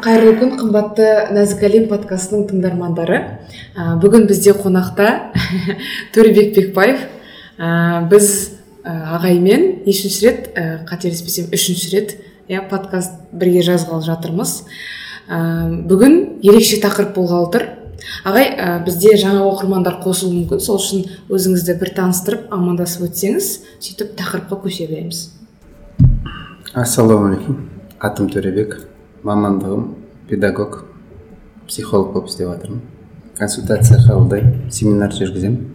қайырлы күн қымбатты нәзік әлем подкастының тыңдармандары. Ә, бүгін бізде қонақта төребек бекбаев. Ә, біз ә, ағаймен нешінші рет ә, қателеспесем үшінші рет иә подкаст бірге жазғалы жатырмыз. Ә, бүгін ерекше тақырып болғалы тұр. Ағай ә, бізде жаңа оқырмандар қосылуы мүмкін. Сол үшін өзіңізді бір таныстырып амандасып өтсеңіз сөйтіп тақырыпқа көше береміз. Ассалаумағалейкум. Атым төребек. Мамандығым педагог психолог болып істеп жатырмын. Консультация қабылдаймын семинар жүргіземін.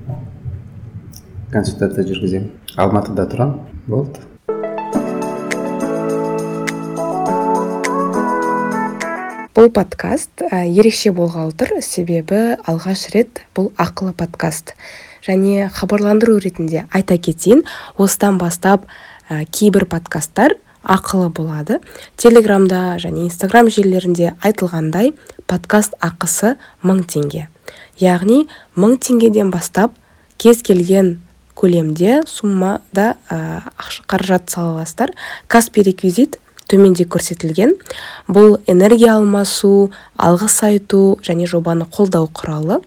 Консультация жүргіземін. Алматыда тұрамын. Болды. Бұл подкаст ерекше болғалы тұр. Себебі алғаш рет бұл ақылы подкаст. Және хабарландыру ретінде айта кетейін осыдан бастап ә, кейбір подкасттар ақылы болады. Телеграмда және инстаграм желілерінде айтылғандай подкаст ақысы мың теңге. Яғни мың теңгеден бастап кез келген көлемде суммада ә, қаражат сала аласыздар каспи реквизит төменде көрсетілген. Бұл энергия алмасу алғыс айту және жобаны қолдау құралы.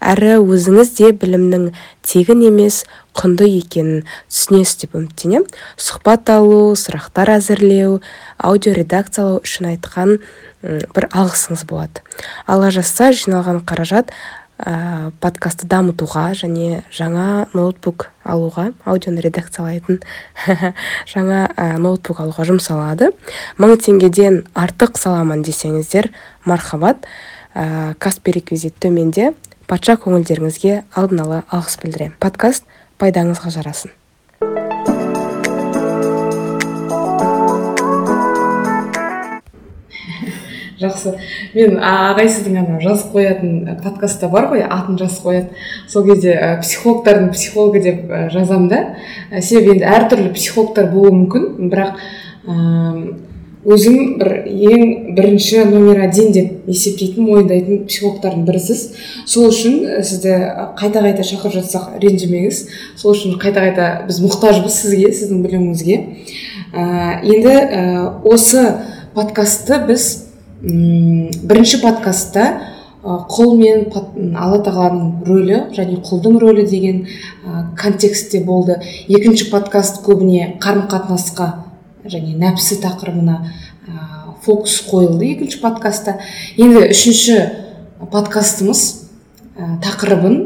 Әрі өзіңіз де білімнің тегін емес құнды екенін түсінесіз деп үміттенемін. Сұхбат алу сұрақтар әзірлеу аудио редакциялау үшін айтқан бір алғысыңыз болады. Алла жазса жиналған қаражат ә, подкастты дамытуға және жаңа ноутбук алуға аудионы редакциялайтын жаңа ә, ноутбук алуға жұмсалады. Мың теңгеден артық саламын десеңіздер мархабат ә, каспи реквизит төменде патша көңілдеріңізге алдын ала алғыс білдіремін. Подкаст пайдаңызға жарасын. Жақсы. Мен ағай сіздің ана жазып қоятын подкастта бар ғой атын жазып қояды. Сол кезде ә, психологтардың психологы деп ә, жазамын да. Ә, себебі енді әртүрлі психологтар болуы мүмкін. Бірақ өзім бір ең бірінші номер один деп есептейтін мойындайтын психологтардың бірісіз сол үшін сізді қайта қайта шақырып жатсақ ренжімеңіз. Сол үшін қайта қайта біз мұқтажбыз сізге сіздің біліміңізге. Ә, енді ә, осы подкастты біз бірінші подкастта құл мен алла тағаланың рөлі және құлдың рөлі деген контекстте болды. Екінші подкаст көбіне қарым қатынасқа және нәпсі тақырыбына фокус қойылды екінші подкастта енді үшінші подкастымыз тақырыбын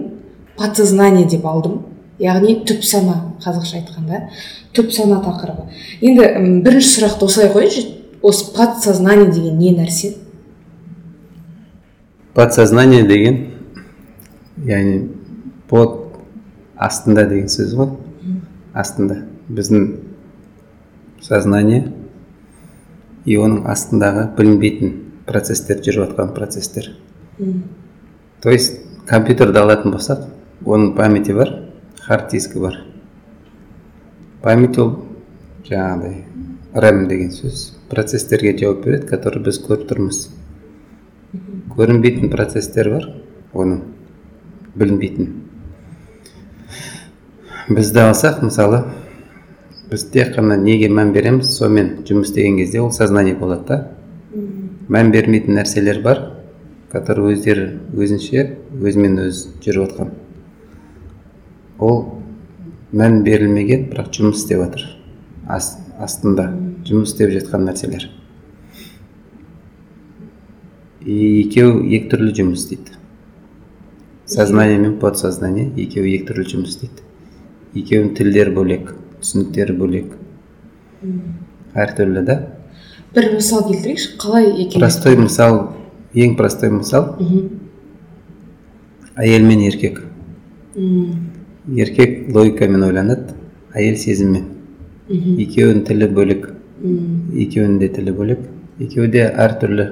подсознание деп алдым. Яғни түп сана қазақша айтқанда түп сана тақырыбы. Енді бірінші сұрақты осылай қояйыншы. Осы подсознание деген не нәрсе? Подсознание деген яғни под астында деген сөз ғой. Астында. Біздің сознание и оның астындағы білінбейтін процестер жүріп жатқан процестер то есть компьютерді алатын болсақ оның памяти бар хард диски бар. Память ол жаңағыдай рэм деген сөз. Процестерге жауап береді который біз көріп тұрмыз көрінбейтін процестер бар оның білінбейтін. Бізді алсақ мысалы біз тек қана неге мән береміз сонымен жұмыс істеген кезде ол сознание болады да. Мән бермейтін нәрселер бар который өздері өзінше өзімен өзі жүріп жатқан ол мән берілмеген бірақ жұмыс істеп жатыр астында. Жұмыс істеп жатқан нәрселер екеуі екі түрлі жұмыс істейді сознание мен подсознание екеуі екі түрлі жұмыс істейді екеуінің тілдері бөлек түсініктері бөлек әртүрлі да? Бір мысал келтірейікші қалай екен простой мысал ең простой мысал әйел мен еркек. Еркек логикамен ойланады әйел сезіммен. Екеуінің тілі бөлек екеуінің де тілі бөлек. Екеуі де әртүрлі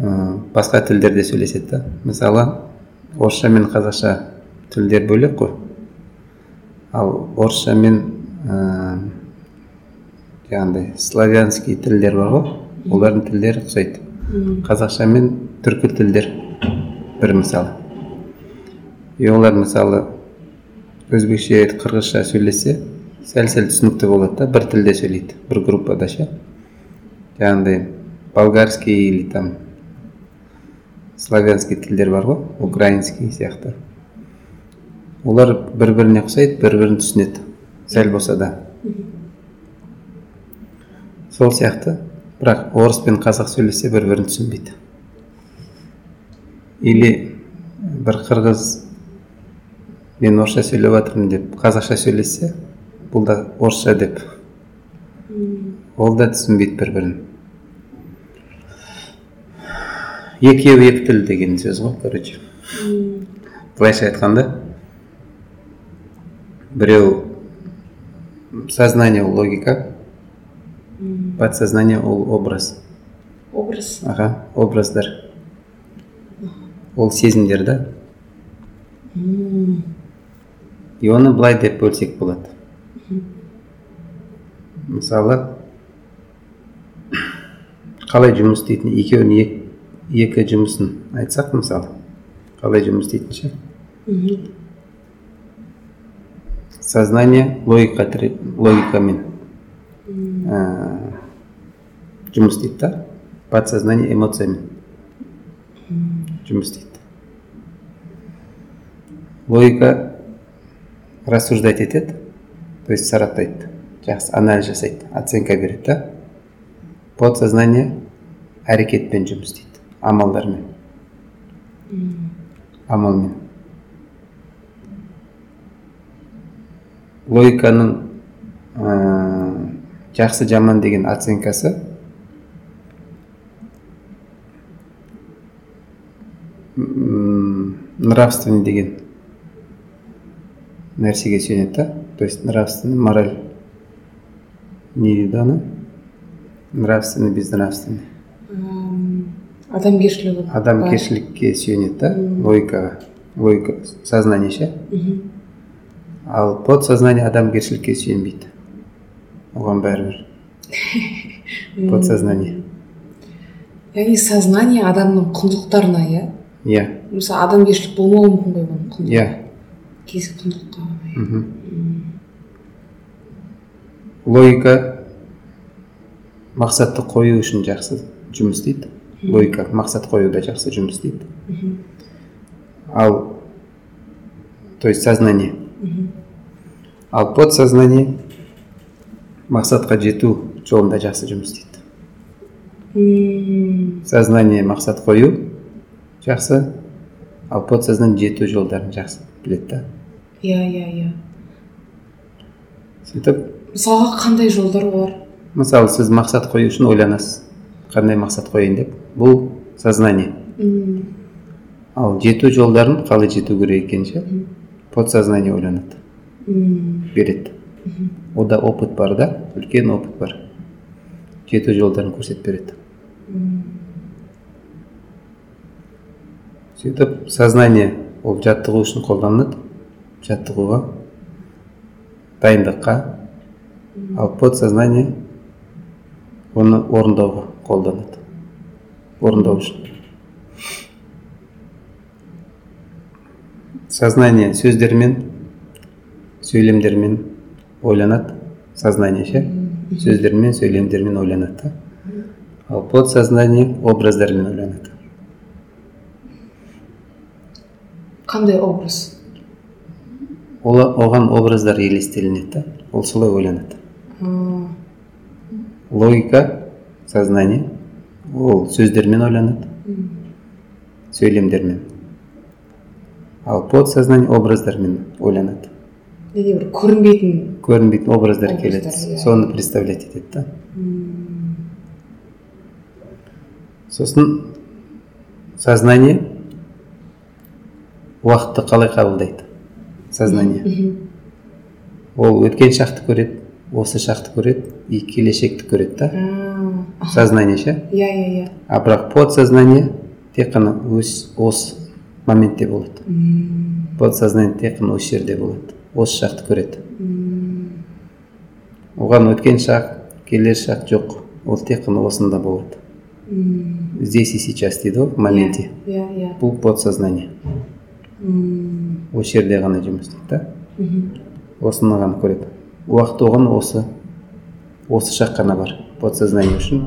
ә, басқа тілдерде сөйлеседі да. Мысалы орысша мен қазақша тілдер бөлек қой. Ал орысша мен ә, жаңағыдай славянский тілдер бар ғой. Олардың тілдері ұқсайды. Қазақша мен түркі тілдер бір мысалы. И олар мысалы өзбекше қырғызша сөйлесе сәл сәл түсінікті болады да бір тілде сөйлейді бір группада ше. Жаңағыдай болгарский или там славянский тілдер бар ғой украинский сияқты. Олар бір біріне ұқсайды бір бірін түсінеді сәл болса да. Сол сияқты бірақ орыс пен қазақ сөйлессе бір бірін түсінбейді. Или бір қырғыз мен орысша сөйлеп жатырмын деп қазақша сөйлессе бұл да орысша деп. Ол да түсінбейді бір бірін екеуі екі тіл деген сөз ғой короче. Былайша айтқанда біреу сознание ол логика подсознание ол образ. Образ. Аха образдар. Ол сезімдер да. И оны былай деп бөлсек болады. Мысалы қалай жұмыс істейтін екеуінің ек- екі жұмысын айтсақ мысалы қалай жұмыс істейтін ше сознание логика логикамен ә, жұмыс істейді да подсознание эмоциямен жұмыс істейді. Логика рассуждать етеді то есть сараптайды. Жақсы анализ жасайды оценка береді да. Подсознание әрекетпен жұмыс істейді амалдармен. Амалмен. Логиканың ә, жақсы жаман деген оценкасы нравственный деген нәрсеге сүйенеді да. То есть нравственный мораль. Не дейді ана нравственный безнравственный адамгершілігі адамгершілікке сүйенеді да. Логикаға логика сознание ше ал подсознание адамгершілікке сүйенбейді оған бәрібір подсознание яғни сознание адамның құндылықтарына иә иә мысалы адамгершілік болмауы мүмкін ғой оның құндылығы иә кез құндылыққа мхм. Логика мақсатты қою үшін жақсы жұмыс істейді. Логика мақсат қоюда жақсы жұмыс істейді. Ал то есть сознание. Ал подсознание мақсатқа жету жолында жақсы жұмыс істейді. Сознание мақсат қою жақсы ал подсознание жету жолдарын жақсы біледі да. Иә иә иә. Сөйтіп мысалға қандай жолдар бар мысалы сіз мақсат қою үшін ойланасыз. Қандай мақсат қояйын деп? Бұл сознание. М, ал жету жолдарын қалай жету керек екенін ше? Подсознание ойланады. Береді. Ода опыт бар да? Үлкен опыт бар. Жету жолдарын көрсетіп береді. Сөйтіп сознание ол жаттығу үшін қолданылады. Жаттығуға дайындыққа ал подсознание оны орындауға қолданады орындау үшін сознание сөздермен сөйлемдермен ойланады сознание ше сөздермен сөйлемдермен ойланады да ал подсознание образдармен ойланады қандай образ? Оған образдар елестелінеді. Да ол солай ойланады. Логика сознание. Ол сөздермен ойланады. Сөйлемдермен. Ал подсознание образдармен ойланады. Яғни бір көрінбейтін көрінбейтін образдар Образдар, келеді. иә. соны представлять етеді да. Сосын сознание уақытты қалай қабылдайды? Сознание. Ол өткен шақты көреді. Осы шақты көреді и келешекті көреді да. Сознание ше? Иә иә иә. А бірақ подсознание тек қана өз осы моментте болады. Подсознание тек қана осы жерде болады. Осы шақты көреді. Оған өткен шақ келер шақ жоқ. Ол тек қана осында болады. Здесь и сейчас дейді ғой в моменте. иә иә. Бұл подсознание. Осы жерде ғана жұмыс істейді да. Осыны ғана көреді. Уақыт оған осы осы шақ қана бар. Подсознание үшін.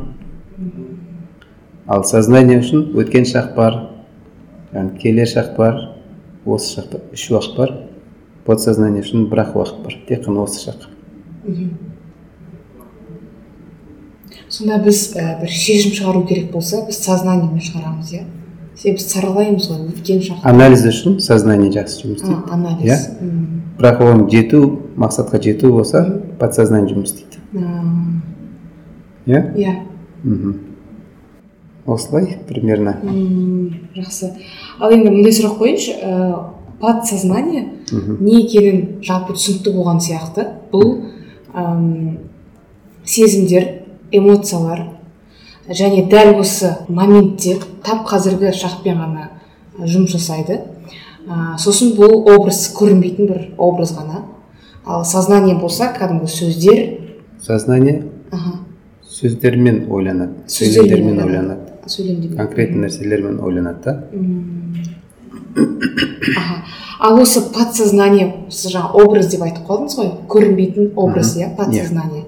Ал сознание үшін өткен шақ бар келер шақ бар осы шақ бар үш уақыт бар. Подсознание үшін бір ақ уақыт бар тек қана осы шақ. Сонда біз ә, бір шешім шығару керек болса біз сознаниемен шығарамыз иә? Себебі біз саралаймыз ғой өткен шақ. Анализ үшін сознание жақсы жұмыс істейді. Анализ. Иә? Бірақ оған жету мақсатқа жету болса подсознание жұмыс істейді иә иә мхм осылай примерно жақсы ал енді мындай сұрақ қояйыншы ә, подсознание не екенін жалпы түсінікті болған сияқты бұл әм, сезімдер эмоциялар және дәл осы моментте тап қазіргі шақпен ғана жұмыс жасайды ә, сосын бұл образ көрінбейтін бір образ ғана ал сознание болса кәдімгі сөздер. Сознание аха. сөздермен ойланады Сөздермен сөйлемдермен ойланады. сөйлемдер конкретный нәрселермен ойланады да. Аха. Ал осы подсознание сіз жаңа образ деп айтып қалдыңыз ғой көрінбейтін образ иә подсознание.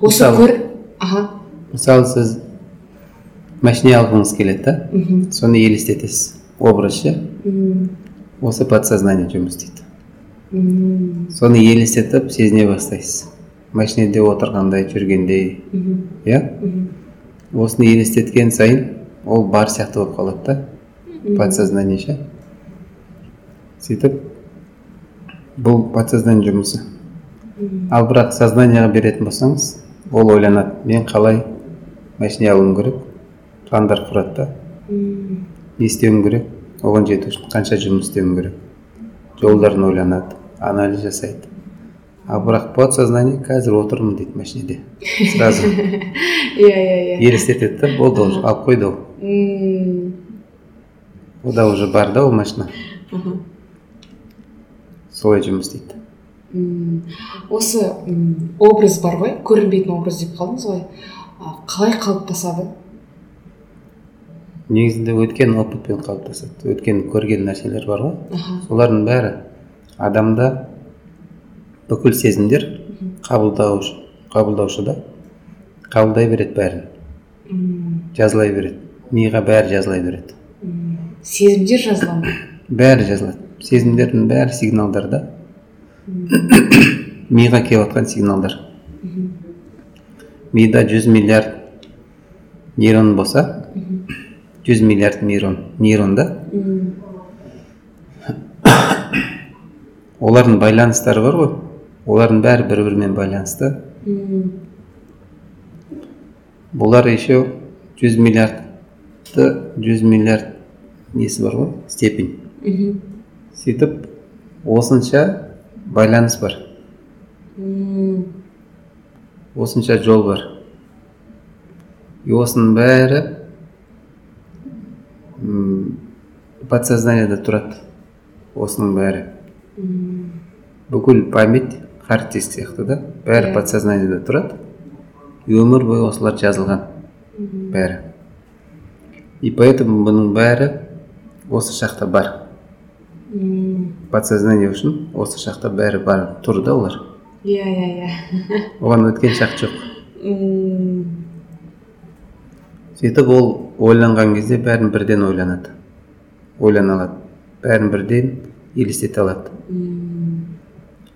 Осы көр аха. Мысалы сіз машине алғыңыз келеді да. Соны елестетесіз. Образ ше М, осы подсознание жұмыс істейді. Соны елестетіп сезіне бастайсыз. Машинеде отырғандай жүргендей. Иә? Осыны елестеткен сайын ол бар сияқты болып қалады да. Подсознание ше сөйтіп бұл подсознание жұмысы. Ал бірақ сознаниеға беретін болсаңыз ол ойланады. Мен қалай машине алуым керек? Пландар құрады да. Не істеуім керек? Оған жету үшін қанша жұмыс істеуім керек? Жолдарын ойланады. Анализ жасайды. Ал бірақ подсознание қазір отырмын дейді машинеде сразу. Иә иә иә. Елестетеді да болды ол алып қойды ол. М, ода уже бар да ол машина. Солай жұмыс істейді. Осы образ бар ғой көрінбейтін образ деп қалдыңыз ғой. Қалай қалыптасады? Негізінде өткен опытпен қалыптасады. Өткен көрген нәрселер бар ғой. Солардың бәрі адамда бүкіл сезімдер қабылдаушы қабылдаушыда қабылдай береді бәрін. Жазылай береді. Миға бәрі жазылай береді. Сезімдер жазыла ма? Бәрі жазылады. Сезімдердің бәрі сигналдар да. Миға келіп жатқан сигналдар мида 100 миллиард нейрон болса 100 миллиард нейрон нейронда М, олардың байланыстары бар ғой. Олардың бәрі бір бірімен байланысты бұлар еще 100 миллиардты 100 миллиард несі бар ғой? Степень. Мгм. сөйтіп осынша байланыс бар. Осынша жол бар. И осының бәрі подсознаниеда тұрады. Осының бәрі. М, бүкіл память диск сияқты да? Бәрі Иә. подсознаниеда тұрады. И өмір бойы осылар жазылған. Бәрі. И поэтому бұның бәрі осы шақта бар. Подсознание үшін осы шақта бәрі бар. Тұр да олар? Иә иә иә. Оған өткен шақ жоқ. М, сөйтіп ол ойланған кезде бәрін бірден ойланады. Ойлана алады. Бәрін бірден елестете алады.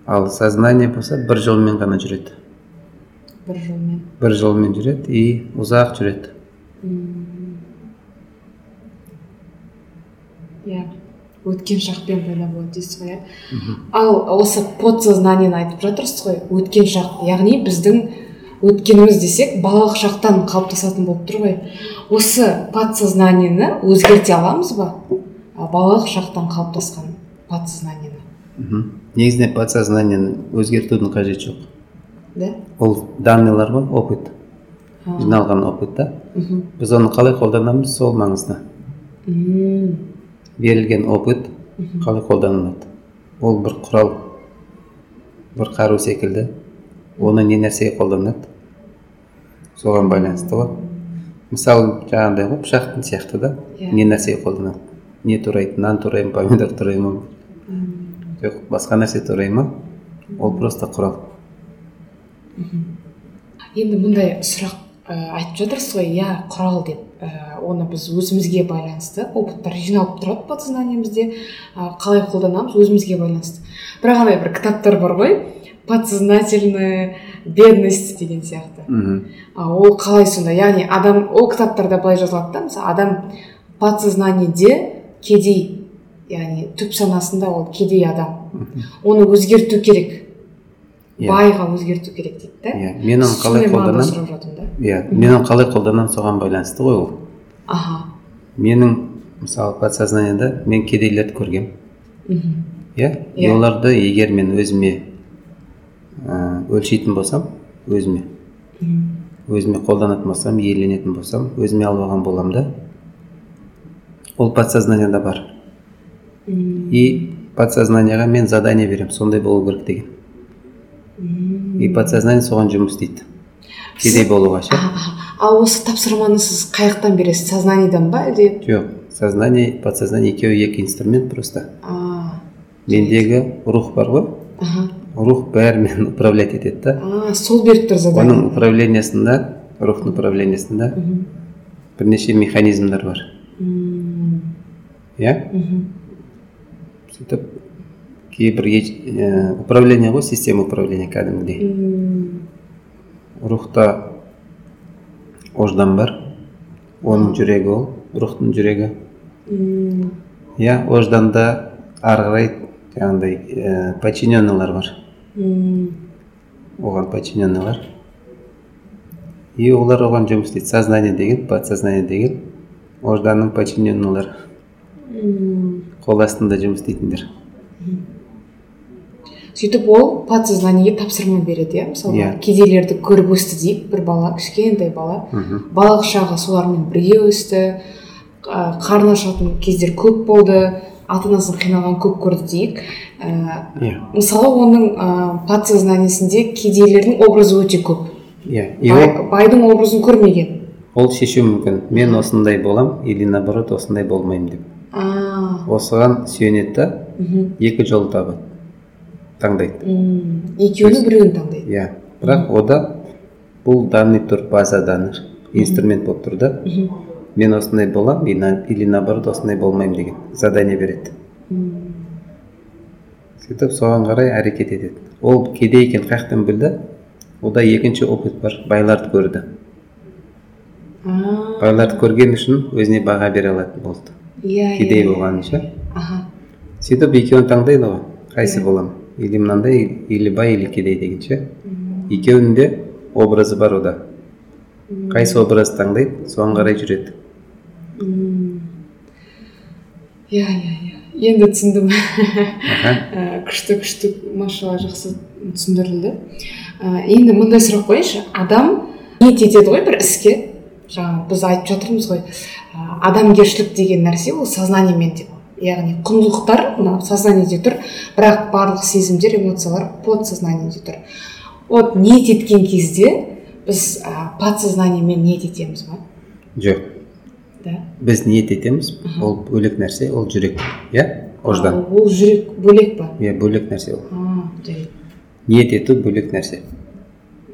Ал сознание болса бір жолмен ғана жүреді. Бір жолмен. Бір жолмен жүреді и ұзақ жүреді. Иә өткен шақпен пайда болады дейсіз ғой иә? Ал осы подсознаниені айтып жатырсыз ғой өткен шақ яғни біздің өткеніміз десек балалық шақтан қалыптасатын болып тұр ғой. Осы подсознаниені өзгерте аламыз ба? Балалық шақтан қалыптасқан подсознаниені. Мхм негізінде подсознаниені өзгертудің қажеті жоқ. Да? Ол данныйлар ғой опыт. Жиналған опыт та. Біз оны қалай қолданамыз сол маңызды. Берілген опыт қалай қолданылады? Ол бір құрал бір қару секілді. Оны не нәрсеге қолданады? Соған байланысты ғой. Мысалы жаңағыдай ғой пышақтың сияқты да. Иә. не нәрсеге қолданады? Не турайды нан турай ма помидор турай ма? Жоқ басқа нәрсе турай ма ол просто құрал енді мұндай сұрақ ә, айтып жатырсыз ғой иә құрал деп. Ә, оны біз өзімізге байланысты опыттар жиналып тұрады подсознаниемізде ә, қалай қолданамыз? Өзімізге байланысты. Бірақ андай бір кітаптар бар ғой. Подсознательная бедность деген сияқты. Мхм. А ол қалай сонда? Яғни адам ол кітаптарда былай жазылады да мысалы адам подсознаниеде кедей яғни түп санасында ол кедей адам. Оны өзгерту керек. Иә. байға өзгерту керек дейді да. Иә мен оны қалай қолданамын иә мен оны қалай қолданамын соған байланысты ғой ол. Аха. Менің мысалы подсознаниеда мен кедейлерді көргем. Мхм. Иә и Иә. оларды егер мен өзіме өлшейтін болсам өзіме өзіме қолданатын болсам иеленетін болсам өзіме алып алған боламын да ол подсознанияда бар. И подсознанияға мен задание беремін сондай болу керек деген. И подсознание соған жұмыс істейді. Кедей болуға ше? Ал осы тапсырманы сіз қай жақтан бересіз? Сознаниедан ба әлде? Жоқ сознание подсознание екеуі екі инструмент просто. А мендегі рух бар ғой. Рух бәрімен управлять етеді да. А сол беріп тұр задание. Оның управлениясында рухтың управлениясында бірнеше механизмдар бар. Иә. Сөйтіп кейбір ә, управление ғой система управления кәдімгідей рухта ождан бар оның жүрегі ол рухтың жүрегі иә ожданда ары қарай жаңағыдай ә, подчиненныйлар бар м, оған подчиненныйлар и олар оған жұмыс істейді сознание деген подсознание деген ожданның подчиненныйлары. Қол астында жұмыс істейтіндер. Сөйтіп ол подсознаниеге тапсырма береді иә? Мысалы Иә. кедейлерді көріп өсті дейік бір бала кішкентай бала. Мхм балалық шағы солармен бірге өсті қа- қарны ашатын кездер көп болды ата анасын қиналған көп көрді дейік. Ә, иә. мысалы оның ә, подсознаниесінде кедейлердің образы өте көп. Иә. И Бай- байдың образын көрмеген. Ол шешуі мүмкін. Мен осындай болам или наоборот осындай болмаймын деп. А осыған сүйенеді да екі жол табады. Таңдайды. Екеуінің біреуін таңдайды. Иә. Бірақ ода бұл данный тұр база данных инструмент болып тұр да. Мен осындай болам и на- или наоборот осындай болмаймын деген задание береді. Сөйтіп соған қарай әрекет етеді. Ол кедей екенін қай жақтан білді. Ода екінші опыт бар. Байларды көрді. Байларды көрген үшін өзіне баға бере алатын болды. Иә кедей иә. болғаны ше аха. Сөйтіп екеуін таңдайды ғой. Қайсы боламын или мынандай или бай или кедей деген ше. Екеуінің де образы бар ода қайсы образды таңдайды? Соған қарай жүреді. Иә иә иә. Енді түсіндім. Ә, күшті күшті машалла жақсы түсіндірілді. Ә, енді мындай сұрақ қояйыншы адам ниет етеді ғой бір іске? Жаңа біз айтып жатырмыз ғой адамгершілік деген нәрсе ол сознаниемен деп. Яғни құндылықтар мына сознаниеде тұр бірақ барлық сезімдер эмоциялар подсознаниеде тұр. Вот ниет еткен кезде біз ә, подсознаниемен ниет етеміз ба жоқ. Да? Біз ниет етеміз ол бөлек нәрсе ол жүрек. Иә? Ождан. Ол жүрек бөлек па? Иә бөлек нәрсе ол. Жарайды. ниет ету бөлек нәрсе.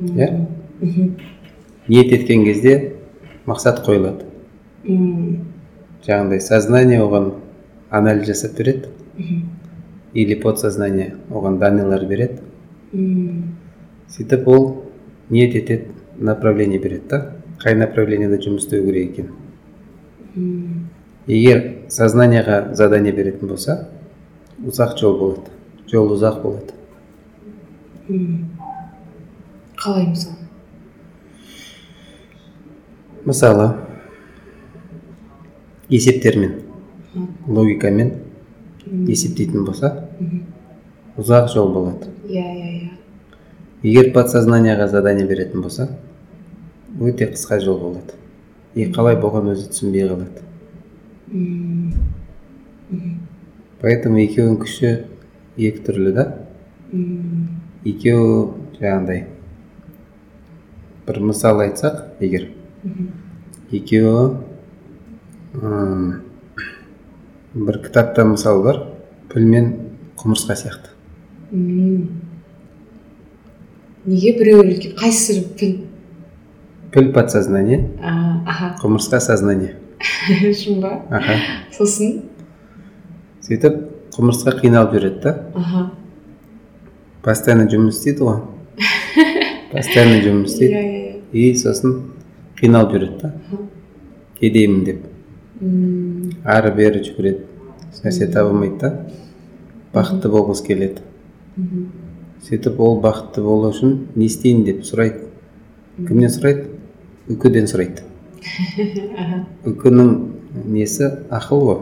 Иә? Ниет еткен кезде мақсат қойылады. М, жаңағыдай сознание оған анализ жасап береді. Мхм. или подсознание оған данныйлар береді. М, сөйтіп ол ниет етеді направление береді да. Қай направлениеде жұмыс істеу керек екенін. М. егер сознанияға задание беретін болса ұзақ жол болады. Жол ұзақ болады. М. қалай мысалы мысалы есептермен логикамен есептейтін болса ұзақ жол болады. Иә иә иә. егер подсознанияға задание беретін болса өте қысқа жол болады. И қалай болған өзі түсінбей қалады. Поэтому екеуінің күші екі түрлі да. Екеуі жаңағыдай бір мысал айтсақ егер екеуі м, бір кітапта мысал бар піл мен құмырсқа сияқты. Неге біреуі үлкен қайсысы піл? Піл подсознание аха. құмырсқа сознание. Шын ба? Аха. Сосын? Сөйтіп құмырсқа қиналып жүреді да. Аха. Постоянно жұмыс істейді ғой. Постоянно жұмыс иә істейді. иә. И сосын қиналып жүреді да кедеймін деп М, ары бері жүгіреді ешнәрсе таба алмайды да бақытты болғысы келеді мгм. сөйтіп ол бақытты болу үшін не істейін деп сұрайды кімнен сұрайды үкіден сұрайды үкінің несі ақыл ғой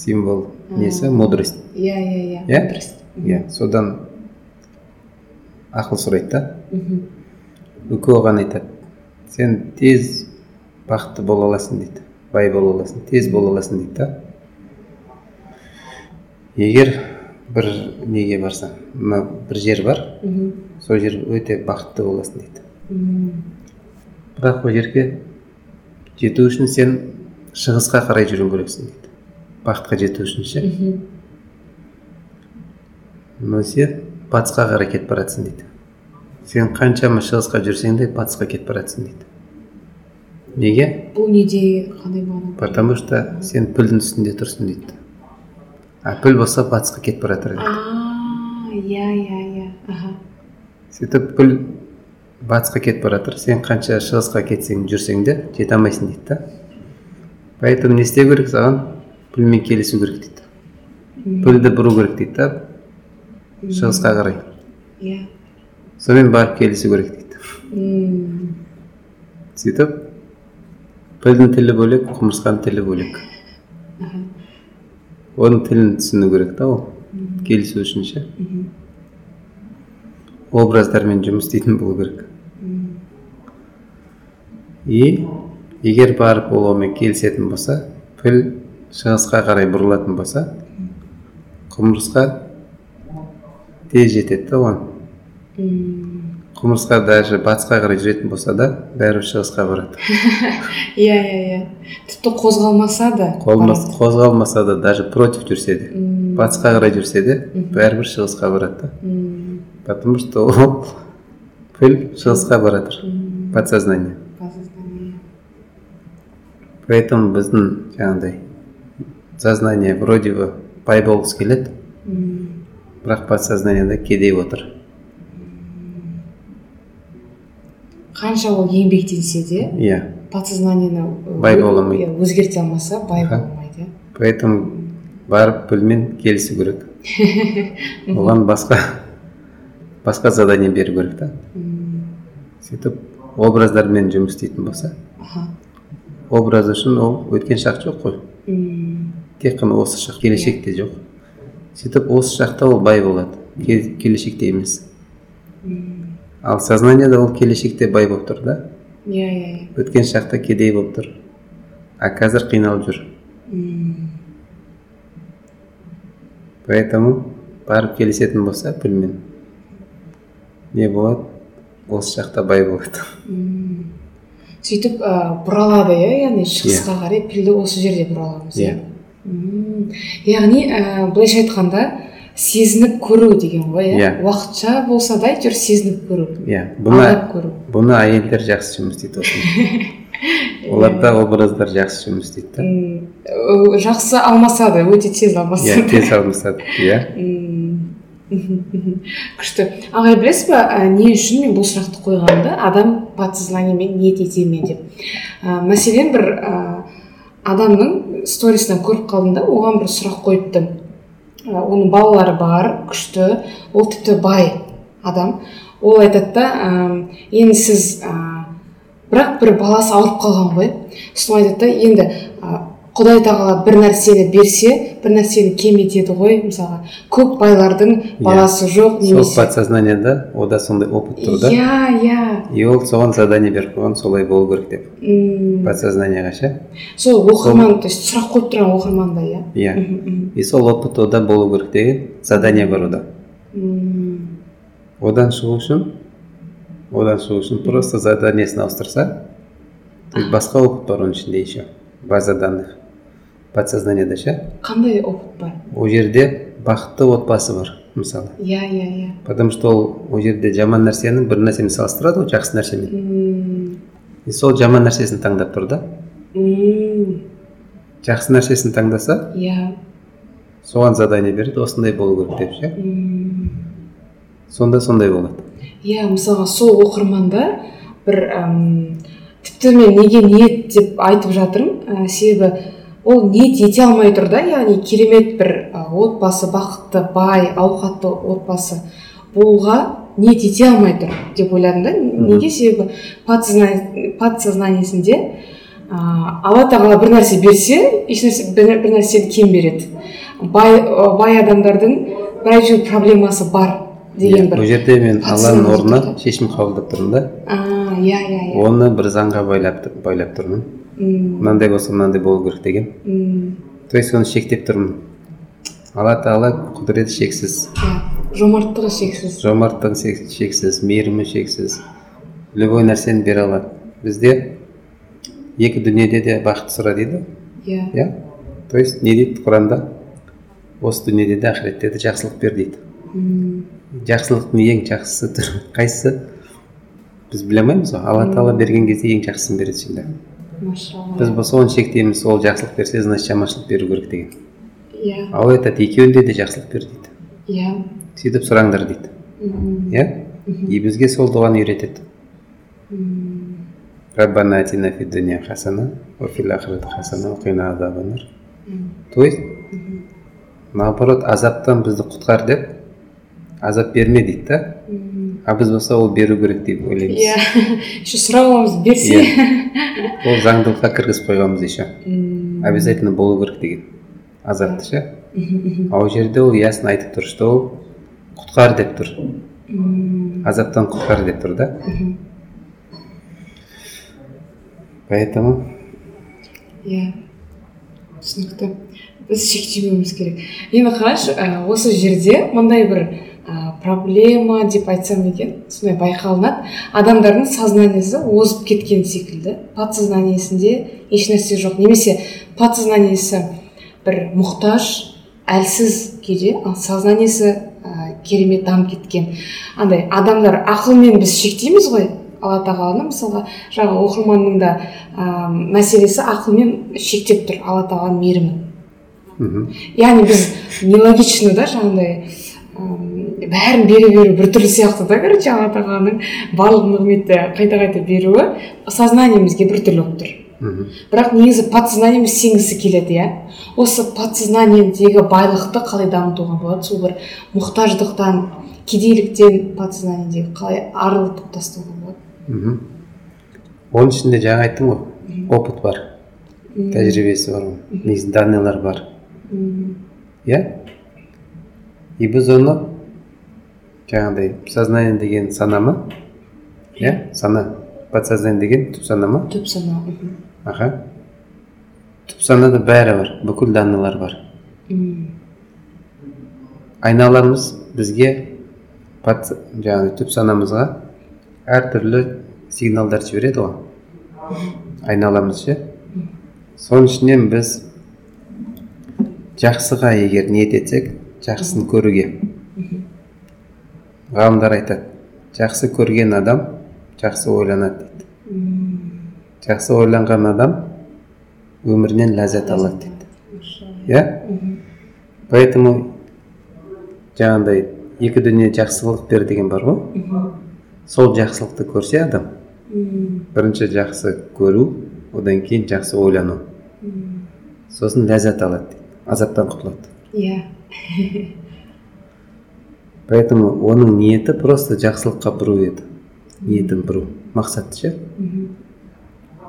символ несі мудрость иә иә иә Иә? иә содан ақыл сұрайды да үкі оған айтады сен тез бақытты бола аласың дейді бай бола аласың тез бола аласың дейді да. Егер бір неге барсаң мына бір жер бар сол жер өте бақытты боласың дейді. Бірақ ол жерге жету үшін сен шығысқа қарай жүруің керексің дейді. Бақытқа жету үшін ше. Но сен батысқа қарай кетіп бара дейді. Сен қаншама шығысқа жүрсең де батысқа кетіп бара жатсың дейді неге бұл неде қандай мағына потому что сен пілдің үстінде тұрсың дейді а піл болса батысқа кетіп бара жатыр дейді иә иә иә аха сөйтіп піл батысқа кетіп бара жатыр сен қанша шығысқа кетсең жүрсең де жете алмайсың дейді да поэтому не істеу керек саған пілмен келісу керек дейді. Пілді бұру керек дейді да. Шығысқа қарай. Иә сонымен барып келісу керек дейді сөйтіп пілдің тілі бөлек құмырсқаның тілі бөлек оның тілін түсіну керек та ол келісу үшін ше образдармен жұмыс істейтін болу керек и егер барып ол онымен келісетін болса піл шығысқа қарай бұрылатын болса құмырсқа тез жетеді да оған. Құмырсқа даже батысқа қарай жүретін болса да бәрібір шығысқа барады. Иә иә иә. Тіпті қозғалмаса да қозғалмаса да даже против жүрсе де батысқа қарай жүрсе де бәрібір шығысқа барады да. Потому что ол піл шығысқа бара жатыр подсознание. Подсознание. поэтому біздің жаңағыдай сознание вроде бы бай болғысы келеді. Бірақ подсознаниеда кедей отыр. Қанша ол еңбектенсе де иә. подсознаниені Бай бола алмайды. иә, өзгерте алмаса бай бола алмайды иә. Поэтому барып пілмен келісу керек. Оған басқа басқа задание беру керек та. Сөйтіп образдармен жұмыс істейтін болса. Образ үшін ол өткен шақ жоқ қой. Тек қана осы шақ келешекте жоқ. Сөйтіп осы шақта ол бай болады. Ке- келешекте емес. Ал сознаниеда ол келешекте бай болып тұр да? Иә иә иә. Өткен шақта кедей болып тұр. А қазір қиналып жүр. М, поэтому барып келісетін болса пілмен не болады осы шақта бай болады. М. сөйтіп ә, бұралады иә яғни шығысқа қарай пілді осы жерде бұраламыз Иә. Яғни ә, былайша айтқанда сезініп көру деген ғой иә? Иә. уақытша болса да әйтеуір сезініп көру. Иә бұны алдап көру. бұны әйелдер жақсы жұмыс істейді осыны. Оларда образдар жақсы жұмыс істейді да. Жақсы алмасады өте тез иә алмасады тез алмасады иә. Күшті. Ағай білесіз ба ә, не үшін мен бұл сұрақты қойғанымды? Адам подсознаниемен ниет ете ме деп. Ә, мәселен бір ә, адамның сторисынан көріп қалдым да оған бір сұрақ қойыпты. Оның балалары бар күшті. Ол тіпті бай адам. Ол айтады да енді сіз ә, бірақ бір баласы ауырып қалған ғой сосын айтады да енді құдай тағала бір нәрсені берсе бір нәрсені кем етеді ғой мысалға. Көп байлардың баласы жоқ сол немесе подсознаниеда ода сондай опыт тұр да. Иә иә. И ол соған задание беріп қойған солай болу керек деп. М, подсознанияға ше? Сол оқырман то есть сұрақ қойып тұрған оқырманда иә? Иә. И сол опыт ода болу керек деген задание бар ода одан шығу үшін одан шығу үшін просто заданиесін ауыстырса то есть басқа опыт бар оның ішінде еще база данных. Подсознаниеда ше? Қандай опыт бар? Ол жерде бақытты отбасы бар мысалы. Иә иә иә. Потому что ол ол жерде жаман нәрсені бір нәрсемен салыстырады ғой жақсы нәрсемен М, и сол жаман нәрсесін таңдап тұр да. Жақсы нәрсесін таңдаса иә. соған задание береді осындай болу керек деп ше. Сонда сондай болады. Иә мысалға сол оқырманда бір әм, тіпті мен неге ниет деп айтып жатырмын. Ә, себебі ол ниет ете алмай тұр да яғни керемет бір отбасы бақытты бай ауқатты отбасы болуға ниет ете алмай тұр деп ойладым да. Неге себебі? Подсозна- подсознаниесінде ә, алла тағала бір нәрсе берсе ешнәрсе бір, бір нәрсені кем береді. Бай, бай адамдардың бір әйтеуір проблемасы бар деген бір бұл жерде мен алланың орнына шешім қабылдап тұрмын да. А иә иә иә. Оны бір заңға байлап тұр- байлап тұрмын. Мынандай болса мынандай болу керек деген. То есть оны шектеп тұрмын. Алла тағала құдіреті шексіз. Жомарттығы шексіз. Жомарттығы шек- шексіз мейірімі шексіз. Любой нәрсені бере алады. Бізде екі дүниеде де бақыт сұра дейді. Иә иә. То есть не дейді құранда? Осы дүниеде де ақыретте де жақсылық бер дейді. Жақсылықтың ең жақсысы түрі қайсысы? Біз біле алмаймыз ғой. Алла тағала берген кезде ең жақсысын береді всегда біз болса оны шектейміз ол жақсылық берсе значит жаманшылық беру керек деген. Иә. Ал ол айтады екеуінде де жақсылық бер дейді. Иә. Сөйтіп сұраңдар дейді. Иә? И бізге сол дұғаны үйретеді. Дуния хасана фил ахирати хасана то есть наоборот азаптан бізді құтқар деп азап берме дейді да. А біз болса ол беру керек деп ойлаймыз. Иә еще сұрап аламыз берсе ол заңдылыққа кіргізіп қойғанбыз еще. Обязательно болу керек деген азапты ше? А ол жерде ол ясно айтып тұр что ол құтқар деп тұр. Азаптан құтқар деп тұр да. Поэтому иә. Түсінікті. Біз шектемеуіміз керек. Енді қарашы осы жерде мындай бір проблема деп айтсам екен. Сондай байқалынады. Адамдардың сознаниесі озып кеткен секілді. Подсознаниесінде ешнәрсе жоқ. Немесе подсознаниесі бір мұқтаж әлсіз күйде ал сознаниесі ә, керемет дамып кеткен. Андай адамдар ақылмен біз шектейміз ғой. Алла тағаланы мысалға жаңағы оқырманның да ә, мәселесі ақылмен шектеп тұр алла тағаланың мейірімін. Яғни біз нелогично да жаңағыдай м, бәрін бере беру біртүрлі сияқты да короче алла тағаланың барлық нығметті қайта қайта беруі сознаниемізге біртүрлі болып тұр. Мхм. бірақ негізі подсознаниеміз сенгісі келеді иә. Осы подсознаниедегі байлықты қалай дамытуға болады? Сол бір мұқтаждықтан кедейліктен подсознаниедегі қалай арылтып тастауға болады? Мхм. оның ішінде жаңа айттым ғой опыт бар тәжірибесі бар ғой негізі данныйлар бар. Иә? И біз оны жаңағыдай сознание деген сана ма иә сана подсознание деген түп сана ма түп сана аха. Түп санада бәрі бар бүкіл данныйлар бар. Айналамыз бізге жаңағы түп санамызға әртүрлі сигналдар жібереді ғой. Айналамыз ше. Соның ішінен біз жақсыға егер ниет етсек жақсыны көруге. Ғалымдар айтады жақсы көрген адам жақсы ойланады дейді. Жақсы ойланған адам өмірінен ләззат алады дейді. Иә? Поэтому жаңағыдай екі дүние жақсылық бер деген бар ғой. Сол жақсылықты көрсе адам бірінші жақсы көру одан кейін жақсы ойлану. Сосын ләззат алады дейді азаптан құтылады. Иә. Поэтому оның ниеті просто жақсылыққа бұру еді. Ниетін бұру мақсаты ше?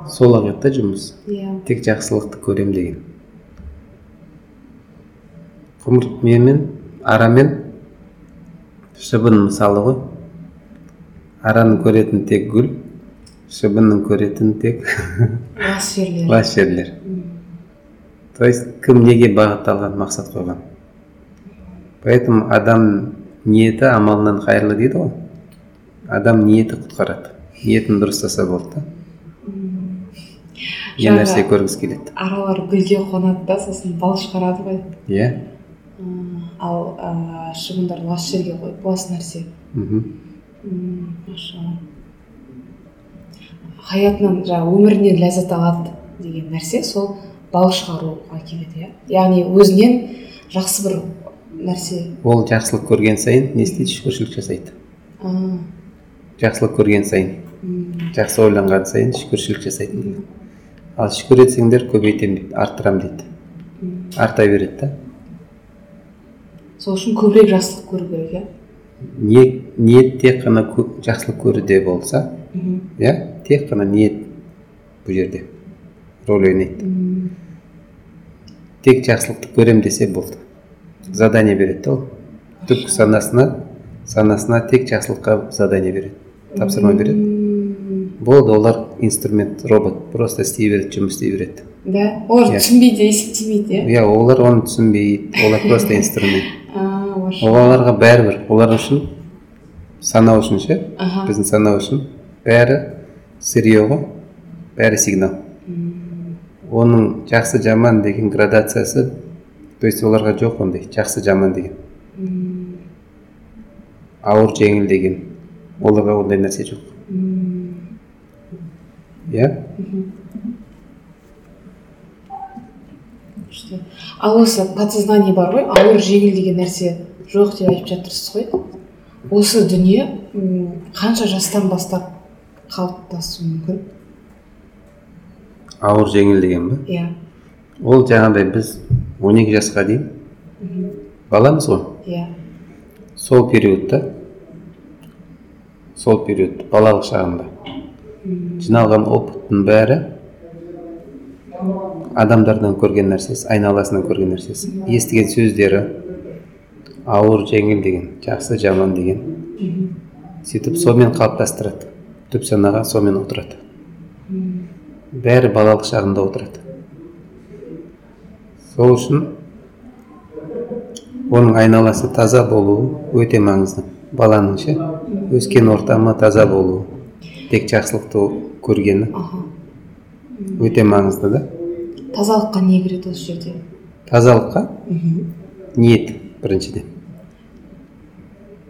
Сол ақ жұмыс. Иә. Тек жақсылықты көрем деген. Құмыр менімен арамен. Шыбын мысалы ғой. Араның көретін тек гүл шыбынның көретін тек лас жерлер. Лас жерлер. То есть кім неге бағытталған мақсат қойған? Поэтому адам ниеті амалынан қайырлы дейді ғой. Адам ниеті құтқарады. Ниетін дұрыстаса болды да. Не нәрсе көргісі келеді. аралар гүлге қонады да сосын бал шығарады ғой. Иә. М, ал ә, шыбындар лас жерге қойып лас нәрсе. Мхм. Хаятынан жаңағы өмірінен ләззат алады деген нәрсе сол бал шығаруға келеді иә. Яғни өзінен жақсы бір нәрсе? Ол жақсылық көрген сайын не істейді? Шүкіршілік жасайды. Жақсылық көрген сайын жақсы ойланған сайын шүкіршілік жасайтын дейді ал шүкір етсеңдер көбейтемін дейді арттырамын дейді. Арта береді да. Сол үшін көбірек жақсылық көру керек иә? Ниет, ниет тек қана жақсылық көруде болса иә тек қана ниет бұл жерде рөл ойнайды. Тек жақсылықты көрем десе болды. Задание береді да ол. Түпкі санасына санасына тек жақсылыққа задание береді тапсырма береді. Болды олар инструмент робот просто істей береді жұмыс істей береді. Да? Олар Иә. түсінбейді есептемейді иә? Иә олар оны түсінбейді олар просто инструмент. Оларға бәрібір олар үшін санау үшін ше? Біздің санау үшін бәрі сырье ғой бәрі сигнал. Оның жақсы жаман деген градациясы то есть оларға жоқ ондай жақсы жаман деген. Ауыр жеңіл деген. Оларға ондай нәрсе жоқ. Иә? Ал осы подсознание бар ғой ауыр жеңіл деген нәрсе жоқ деп айтып жатырсыз ғой. Осы дүние қанша жастан бастап қалыптасуы мүмкін? Ауыр жеңіл деген ба? Иә. Ол жаңағыдай біз 12 жасқа дейін баламыз ғой. Иә. Сол периодта сол период балалық шағында жиналған опыттың бәрі адамдардан көрген нәрсесі айналасынан көрген нәрсесі. Естіген сөздері ауыр жеңіл деген жақсы жаман деген сөйтіп сонымен қалыптастырады. Түп санаға сонымен отырады. Бәрі балалық шағында отырады. Сол үшін оның айналасы таза болуы өте маңызды. Баланың ше өскен ортамы таза болуы тек жақсылықты көргені өте маңызды да. Тазалыққа не кіреді осы жерде? Тазалыққа ниет біріншіден.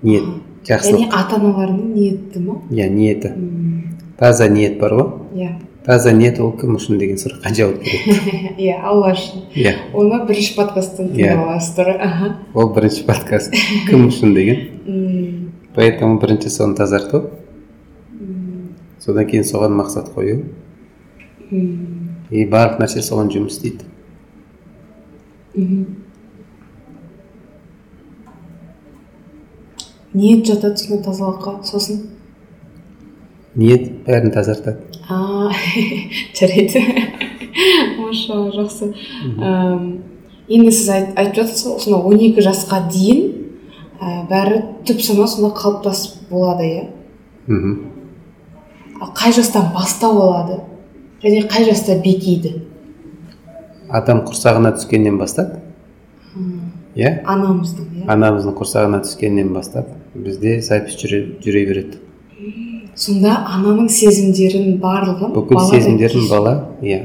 Ниет яғни жақсылық. Ата аналарының ниеті ма? Иә ниеті. Таза ниет бар ғой. Иә. Таза ниет ол кім үшін деген сұраққа жауап береді иә алла үшін иә. Оны бірінші подкасттан Иә. тыңдап аласыздар. Ол бірінші подкаст. Кім үшін деген? Поэтому бірінші соны тазарту. Содан кейін соған мақсат қою. И барлық нәрсе соған жұмыс істейді. Ниет жатады сонда тазалыққа сосын? Ниет бәрін тазартады. А жарайды. Машалла жақсы. Енді сіз айт- айтып жатырсыз ғой сонда он екі жасқа дейін ә, бәрі түп сана сонда қалыптасып болады иә? Мхм ал қай жастан бастау алады? Және қай жаста бекиді? Адам құрсағына түскеннен бастап иә? Анамыздың иә? Анамыздың құрсағына түскеннен бастап бізде запись жүре, жүре береді. Сонда ананың сезімдерін барлығын бүкіл сезімдерін бала иә.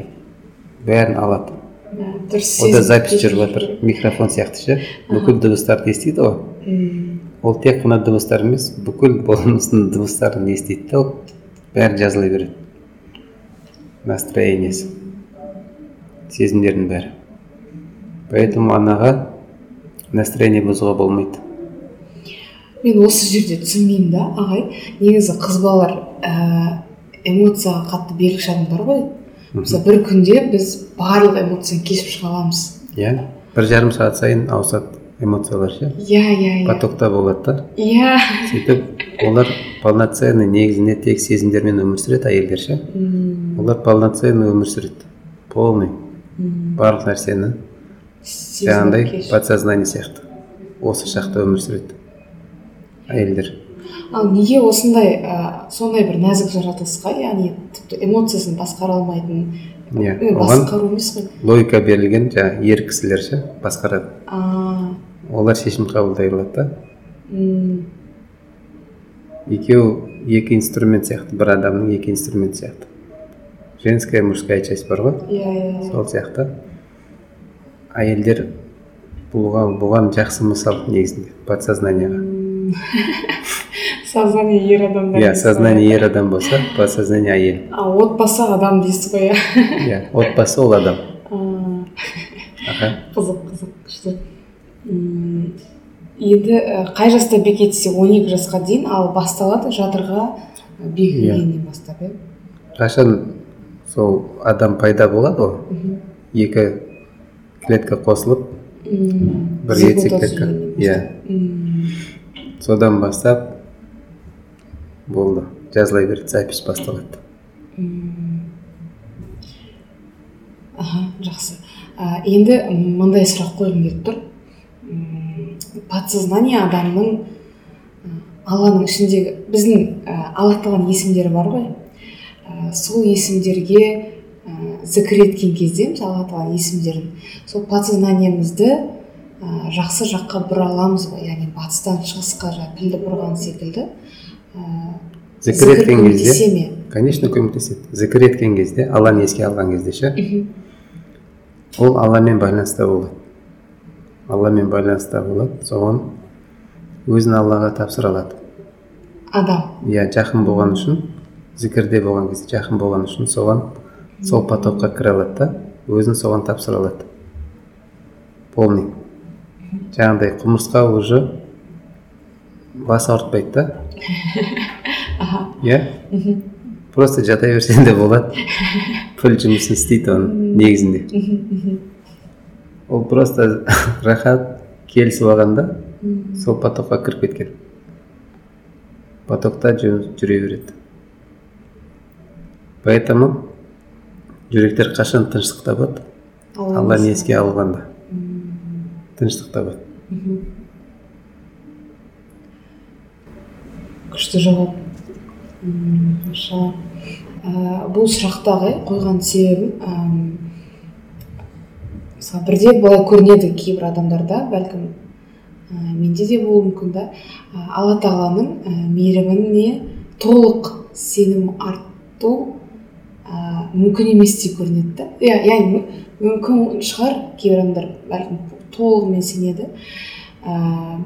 Бәрін алады. Дұрыс ода запись жүріп жатыр. микрофон сияқты ше. Бүкіл дыбыстарды естиді ғой. Ол тек қана дыбыстар емес бүкіл болмыстың дыбыстарын естиді да ол бәрі жазыла береді. Настроениесі. Сезімдердің бәрі. Поэтому анаға настроение бұзуға болмайды. Мен осы жерде түсінбеймін да ағай. Негізі қыз балалар ә, эмоцияға қатты берікші адамдар ғой. Мысалы бір күнде біз барлық эмоцияны кешіп шыға аламыз. Иә бір жарым сағат сайын ауысады эмоциялар ше? Иә иә иә. Потокта болады да? Иә. Сөйтіп олар полноценный негізінде тек сезімдермен өмір сүреді әйелдер ше? М, олар полноценный өмір сүреді. Полный. М, барлық нәрсені. Жаңағыдай подсознание сияқты. Осы шақта өмір сүреді. Әйелдер. Ал неге осындай ә, сондай бір нәзік жаратылысқа? яғни тіпті эмоциясын басқара алмайтын иә басқару емес қой. логика берілген жаңағы ер кісілер ше басқарады. А, олар шешім қабылдай алады да. М, екеу екі инструмент сияқты бір адамның екі инструмент сияқты. Женская мужская часть бар ғой. Иә иә. Сол сияқты. Әйелдер бұған, бұған жақсы мысал негізінде подсознанияға. сознание ер адамдар иә сознание ер адам болса подсознание әйел а отбасы адам дейсіз ғой иә иә отбасы ол адам қызық қызық күшті енді і, қай жаста бекітсе он екі жасқа дейін ал басталады жатырға бекігеннен бастап иә? Қашан сол адам пайда болады ғой? Екі клетка қосылып бір яйцеклетка. иә содан бастап болды. Жазыла береді запись басталады. Аха жақсы. А, енді мындай сұрақ қойғым келіп тұр. Подсознание адамның алланың ішіндегі біздің ә, алла тағаланың есімдері бар ғой. Ә, сол есімдерге ә, зікір еткен кезде мысалы алла тағаланың есімдерін сол подсознаниемізді ә, жақсы жаққа бұра аламыз ғой. Яғни батыстан шығысқа жаңағы пілді бұрған секілді. Ә, зікір еткен кезде ме? Конечно көмектеседі. Зікір еткен кезде алланы еске алған кезде ше? Ол алламен байланыста болады. Алламен байланыста болады соған өзін аллаға тапсыра алады. Адам. Иә жақын болған үшін зікірде болған кезде жақын болған үшін соған сол потокқа кіре алады да өзін соған тапсыра алады. Полный. Жаңағыдай құмырсқа уже бас ауыртпайды да? Иә? Просто жата берсең де болады. Піл жұмысын істейді оның негізінде. Ол просто рахат келісіп алған да М. сол потокқа кіріп кеткен. Потокта жүре береді. Поэтому жүректер қашан тыныштық табады алланы еске алғанда. Тыныштық табады. Күшті жауап. Ә, бұл сұрақтағы қойған себебім әм, мысалы бірде былай көрінеді кейбір адамдарда бәлкім ә, менде де болуы мүмкін да. Ә, алла тағаланың ә, мейіріміне толық сенім арту ә, мүмкін емес деп көрінеді да. Иә яғни мү- мүмкін шығар кейбір адамдар бәлкім толығымен сенеді. Ә,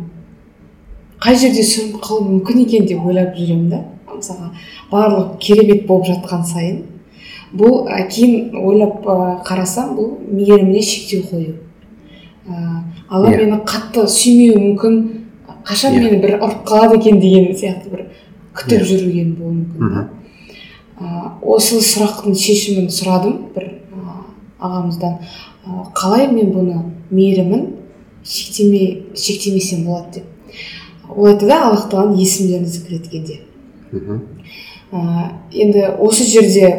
қай жерде сүрініп қалу мүмкін екен деп ойлап жүремін да. Мысалға барлық керемет болып жатқан сайын. Бұл ә, кейін ойлап ә, қарасам бұл мейіріміне шектеу қою. Ә, алла Иә. мені қатты сүймеуі мүмкін қашан Иә. мені бір ұрып қалады екен деген сияқты бір күтіп Иә. жүрген болуы мүмкін да. Ә, осы сұрақтың шешімін сұрадым бір ә, ағамыздан. Ә, қалай мен бұны мейірімін шектемей шектемесем болады деп. Ол айтты да аллах тағаланың есімдерін зікір еткенде ә, енді осы жерде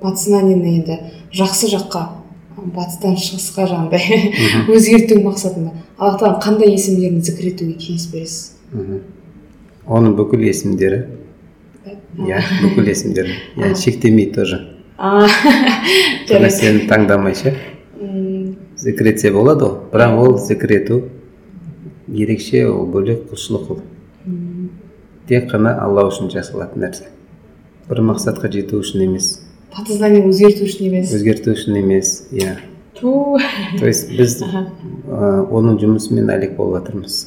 подсознаниені енді жақсы жаққа батыстан шығысқа жаңағыдай өзгерту мақсатында аллах тағаланың қандай есімдерін зікір етуге кеңес бересіз? Оның бүкіл есімдері? Иә бүкіл есімдері. Иә шектемейді тоже. Нәрсені таңдамай ше? М, зікір етсе болады ғой. Бірақ ол зікір ету ерекше ол бөлек құлшылық ол. Тек қана алла үшін жасалатын нәрсе. Бір мақсатқа жету үшін емес. Подсознаниені өзгерту үшін емес. Өзгерту үшін емес иә. То есть біз оның жұмысымен әлек болып жатырмыз.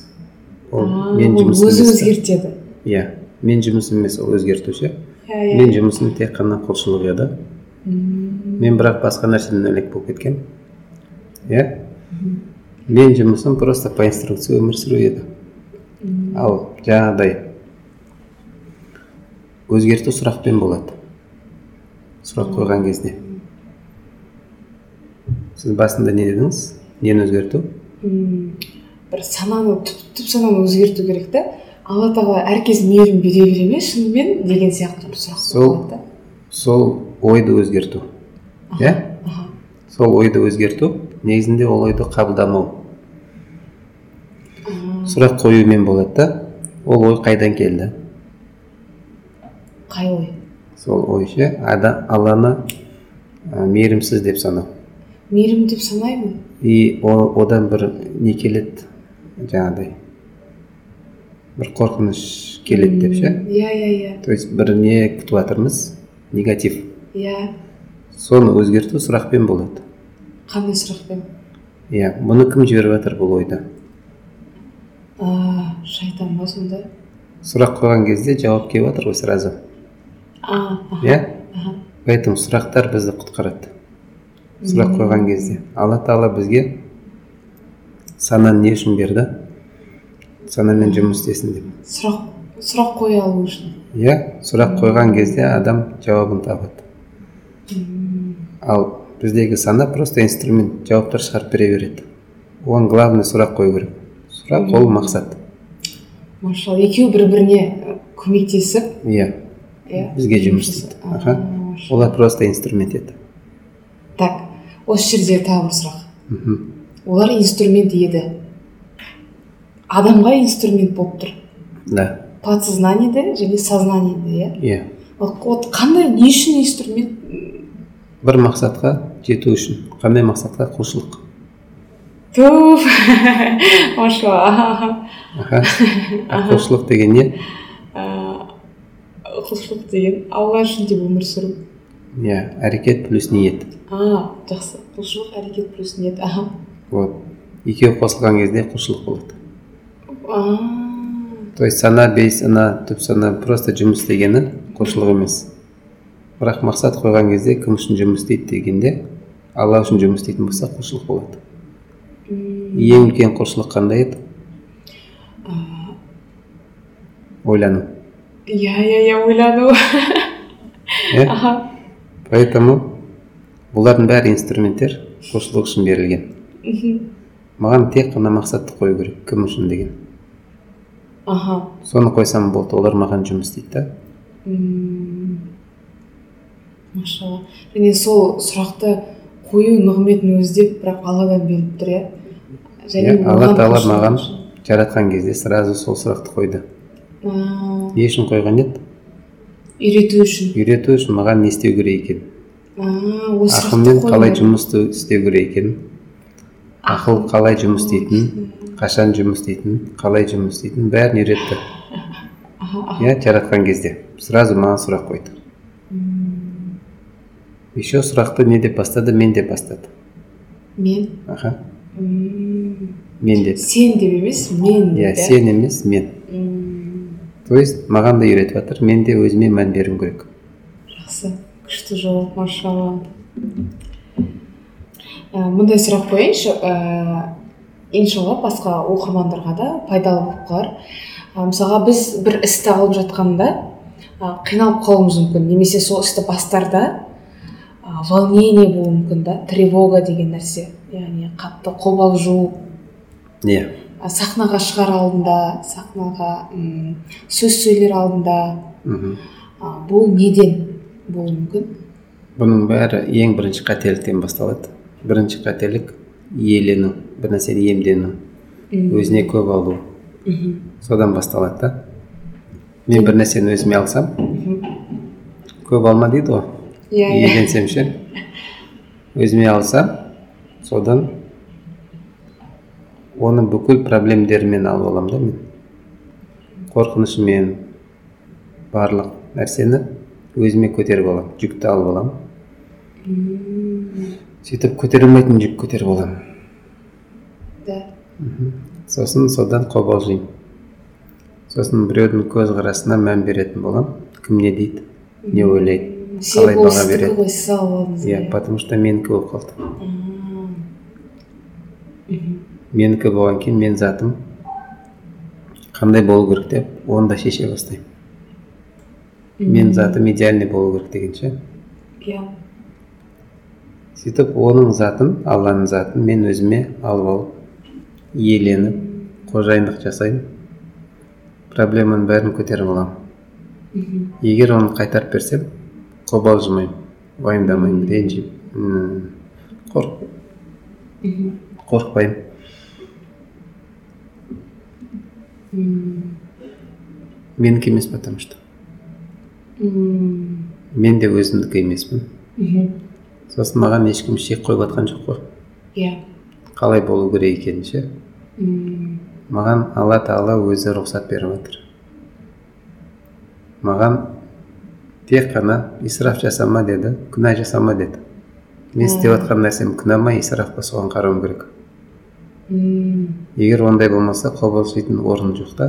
Ол мен жұмысым өзі өзгертеді. Иә мен жұмысым емес ол өзгерту ше иә иә. Мен жұмысым тек қана құлшылық еді. Мен бірақ басқа нәрседен әлек болып кеткенмін. Иә мен жұмысым просто по инструкции өмір сүру еді ал жаңағыдай өзгерту сұрақпен болады сұрақ қойған кезде сіз басында не дедіңіз нені өзгерту бір сананы түп, түп сананы өзгерту керек та алла тағала әркез мейірім бере бере ме шынымен деген сияқты бір сұрақ Сол- сол ойды өзгерту иә сол ойды өзгерту негізінде ол ойды қабылдамау. Сұрақ қоюмен болады да ол ой қайдан келді? Қай ой? Сол ой ше алланы ә, мейірімсіз деп санау. Мейірім деп санаймын? И о- одан бір не келеді? Жаңағыдай. Бір қорқыныш келеді деп ше? Иә иә иә. То есть бір не күтіп жатырмыз негатив. Иә. Соны өзгерту сұрақпен болады. Қандай сұрақпен иә бұны кім жіберіп жатыр бұл ойды? А, шайтан ба сонда? Сұрақ қойған кезде жауап келіп жатыр ғой сразу. Иә? поэтому сұрақтар бізді құтқарады. Сұрақ қойған кезде. Алла тағала бізге сананы не үшін берді? Санамен жұмыс істесін деп. Сұрақ сұрақ қоя алу үшін. Иә сұрақ қойған кезде адам жауабын табады. Ал біздегі сана просто инструмент жауаптар шығарып бере береді. Оған главный сұрақ қою керек. Сұрақ ол мақсат. Машалла екеуі бір біріне көмектесіп. Иә. Иә. Бізге жұмыс істейді. Аха. Олар просто инструмент еді. Так осы жерде тағы бір сұрақ. Мхм. олар инструмент еді. Адамға инструмент болып тұр. Да. Подсознаниеде және сознаниеде иә? Иә. Вот қандай не үшін инструмент бір мақсатқа жету үшін қандай мақсатқа құлшылық туф машалла құлшылық деген не құлшылық деген алла үшін деп өмір сүру иә әрекет плюс ниет а жақсы құлшылық әрекет плюс ниет аха вот екеуі қосылған кезде құлшылық болады то есть сана бейсана түп сана просто жұмыс істегені құлшылық емес бірақ мақсат қойған кезде кім үшін жұмыс істейді дегенде алла үшін жұмыс істейтін болса құлшылық болады. Ең үлкен құлшылық қандай еді? Ойлану. Иә иә иә ойлану. Иә аха. Поэтому бұлардың бәрі инструменттер құлшылық үшін берілген. Мхм. маған тек қана мақсатты қою керек кім үшін деген. Аха. Соны қойсам болды олар маған жұмыс істейді да. Машалла. Және сол сұрақты қою нығметін өзі де бірақ алладан беріліп тұр иә. Иә алла тағала маған жаратқан кезде сразу сол сұрақты қойды. Не үшін қойған еді? Үйрету үшін. Үйрету үшін маған не істеу керек екенін ақылмен қалай жұмыс істеу- керек екенін ақыл қалай жұмыс істейтінін қашан жұмыс істейтінін қалай жұмыс істейтінін бәрін үйретті. Иә жаратқан кезде. Сразу маған сұрақ қойды. Еще сұрақты не деп бастады мен деп бастады. Мен? Аха. Мен деп. Сен деп емес мен иә сен емес мен. То есть маған да үйретіп жатыр мен де өзіме мән беруім керек. Жақсы күшті жауап машалла. Ә, мындай сұрақ қояйыншы ә, иншалла басқа оқырмандарға да пайдалы болып қалар. Ә, мысалға біз бір істі алып жатқанда ә, қиналып қалуымыз мүмкін. Немесе сол істі бастарда волнение болуы мүмкін да? Тревога деген нәрсе. Яғни қатты қобалжу. Иә ә, сахнаға шығар алдында сахнаға м, сөз сөйлер алдында. Мхм. ә, бұл неден болуы мүмкін? Бұның бәрі ең бірінші қателіктен басталады. Бірінші қателік иелену бір нәрсені иемдену өзіне көп алу. Мхм содан басталады да. Мен бір нәрсені өзіме алсам көп алма дейді ғой. Иә ше өзіме алсам содан оның бүкіл проблемдерімен алып аламын да мен қорқынышымен барлық нәрсені өзіме көтеріп аламын жүкті алып аламын сөйтіп көтере алмайтын жүк көтеріп аламын да сосын содан қобалжимын сосын біреудің көзқарасына мән беретін боламын кім не дейді не ойлайды қалай баға береді ғой алдыңыз иә потому что менікі болып қалды менікі болған кейін мен затым. Қандай болу керек деп оны да шеше бастаймын. Мен затым идеальный болу керек деген ше. Иә. Сөйтіп оның затын алланың затын мен өзіме алып алып иеленіп қожайындық жасаймын. Проблеманың бәрін көтеріп аламын. Егер оны қайтарып берсем қобалжымаймын уайымдамаймын ренжимін қорықпаймын менікі емес потому что мен де өзімдікі емеспін сосын маған ешкім шек қойып жатқан жоқ қой иә қалай болу керек екенін ше маған алла тағала өзі рұқсат беріп жатыр маған тек қана исраф жасама деді күнә жасама деді мен істеп жатқан нәрсем күнә ма исраф па соған қарауым керек м, егер ондай болмаса қобалжитын орын жоқ та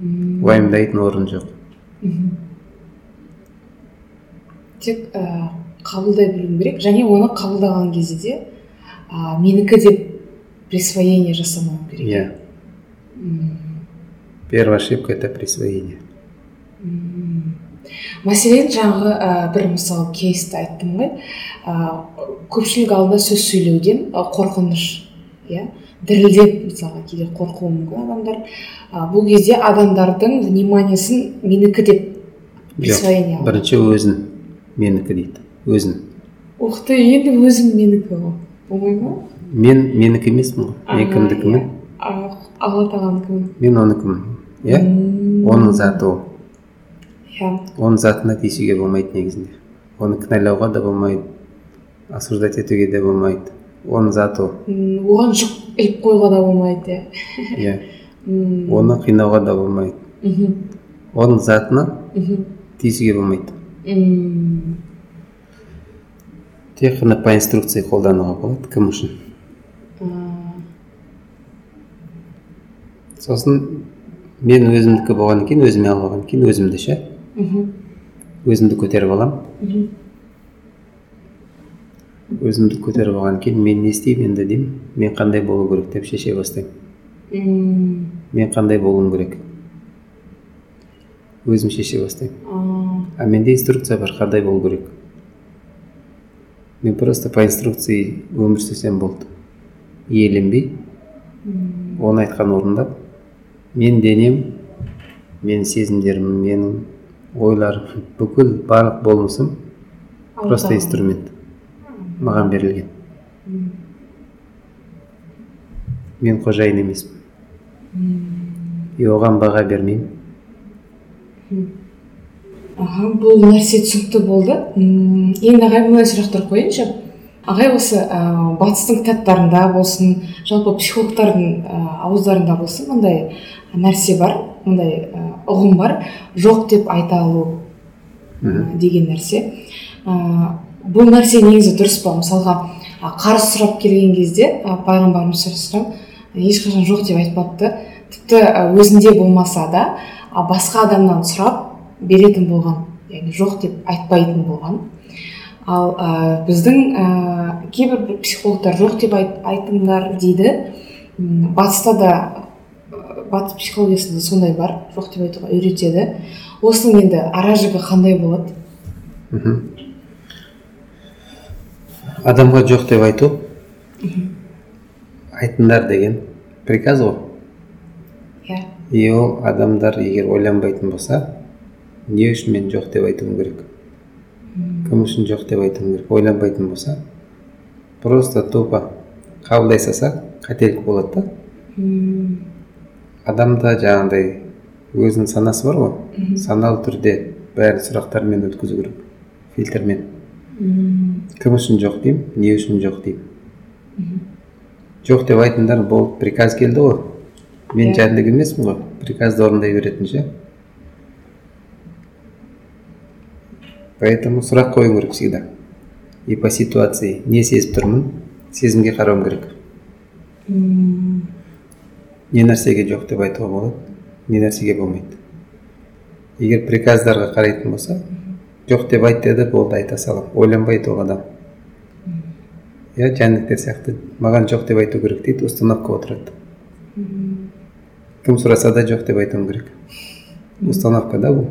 уайымдайтын орын жоқ тек ә, қабылдай білуің керек және оны қабылдаған кезде де ә, менікі деп присвоение жасамау керек иә М, первая ошибка это присвоение. Мәселен жаңағы ә, бір мысалы кейсті айттым ғой. Ә, көпшілік алдында сөз сөйлеуден ә, қорқыныш иә дірілдеп мысалға кейде қорқуы мүмкін адамдар. Ә, бұл кезде адамдардың вниманиесін менікі деп присвоение бірінші өзін менікі дейді өзін. Ух ты енді өзім менікі ғой. Болмай ма? Мен менікі емеспін ғой мен кімдікімін? иә. Алла тағаланікімін мен оныкімін иә. Оның заты ол. Оның затына тиісуге болмайды негізінде. Оны кінәлауға да болмайды осуждать етуге де болмайды. Оның заты ол оған жүк іліп қоюға да болмайды. Иә. Иә оны қинауға да болмайды. Мхм, оның затына тиісуге болмайды. Тек қана по инструкции қолдануға болады кім үшін. Сосын мен өзімдікі болғаннан кейін өзіме алып алғаннан кейін өзімді ше мхм, өзімді көтеріп аламын мхм, өзімді көтеріп алғаннан кейін мен не істеймін енді деймін. Мен қандай болу керек деп шеше бастаймын. Мен қандай болуым керек? Өзім шеше бастаймын. А, менде инструкция бар қандай болу керек? Мен просто по инструкции өмір сүрсем болды. Иеленбей оны айтқан орындап мен денем менің сезімдерім менің ойларым бүкіл барлық болмысым просто инструмент. Маған берілген. Мен қожайын емеспін. И оған баға бермеймін. Аха бұл нәрсе түсінікті болды. М, енді ағай мындай сұрақтар қояйыншы ағай осы ә, батыстың кітаптарында болсын жалпы психологтардың ә, ауыздарында болсын мындай нәрсе бар мындай ә, ұғым бар. Жоқ деп айта алу деген нәрсе. Ә, бұл нәрсе негізі дұрыс па? мысалға қарыз сұрап келген кезде пайғамбарымыз саллаллаху алейхи ешқашан жоқ деп айтпапты. Тіпті өзінде болмаса да басқа адамнан сұрап беретін болған яғни жоқ деп айтпайтын болған. Ал ә, біздің ә, кейбір бір психологтар жоқ деп айт, айтыңдар дейді. Батыста да батыс психологиясында сондай бар. Жоқ деп айтуға үйретеді. Осының енді ара жігі қандай болады? Мхм. Адамға жоқ деп айту? Айтыңдар деген приказ ғой. Иә. И ол адамдар егер ойланбайтын болса не үшін мен жоқ деп айтуым керек? Кім үшін жоқ деп айтуым керек? Ойланбайтын болса просто тупо қабылдай салса қателік болады да. Адамда жаңағыдай өзінің санасы бар ғой. Саналы түрде бәрін сұрақтармен өткізу керек. Фильтрмен. Кім үшін жоқ деймін не үшін жоқ деймін жоқ деп айтыңдар болды приказ келді ғой. Мен Иә. жәндік емеспін ғой. Приказды орындай беретін ше? Поэтому сұрақ қою керек всегда. И по ситуации не сезіп тұрмын сезімге қарауым керек. Не нәрсеге жоқ деп айтуға болады. Не нәрсеге болмайды. Егер приказдарға қарайтын болса жоқ деп айт деді болды айта саламын ойланбайды ол адам. Иә жәндіктер сияқты. Маған жоқ деп айту керек дейді установка отырады. Кім сұраса да жоқ деп айтуым керек установка да бұл.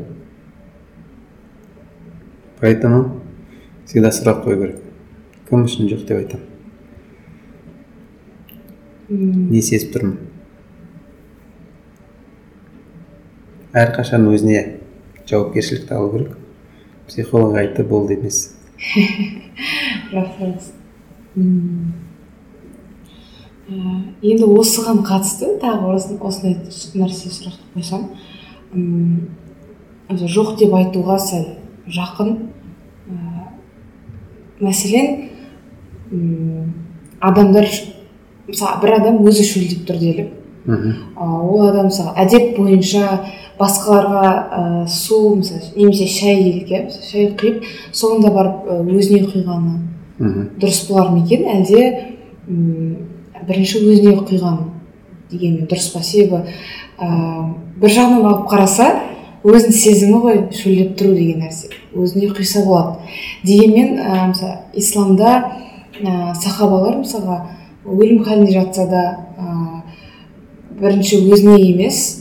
Поэтому всегда сұрақ қою керек. Кім үшін жоқ деп айтамын? Не сезіп тұрмын? Әрқашан өзіне жауапкершілікті алу керек. Психолог айтты болды емес. Рахмет. Енді осыған қатысты тағы осы- осындай нәрсе сұрақ қойсам. Жоқ деп айтуға сәл жақын. Ә, мәселен адамдар мысалы бір адам өзі шөлдеп тұр делік. Ол адам мысалы әдеп бойынша басқаларға ә, су мысалы немесе шай делік иә шай құйып соңында барып ә, өзіне құйғаны мхм дұрыс болар ма екен? Әлде м, бірінші өзіне құйған дегенмен дұрыс па? себебі ә, бір жағынан алып қараса өзінің сезімі ғой шөлдеп тұру деген нәрсе. Өзіне құйса болады. Дегенмен ә, мысалы исламда ә, сахабалар мысалға өлім халінде жатса да ә, бірінші өзіне емес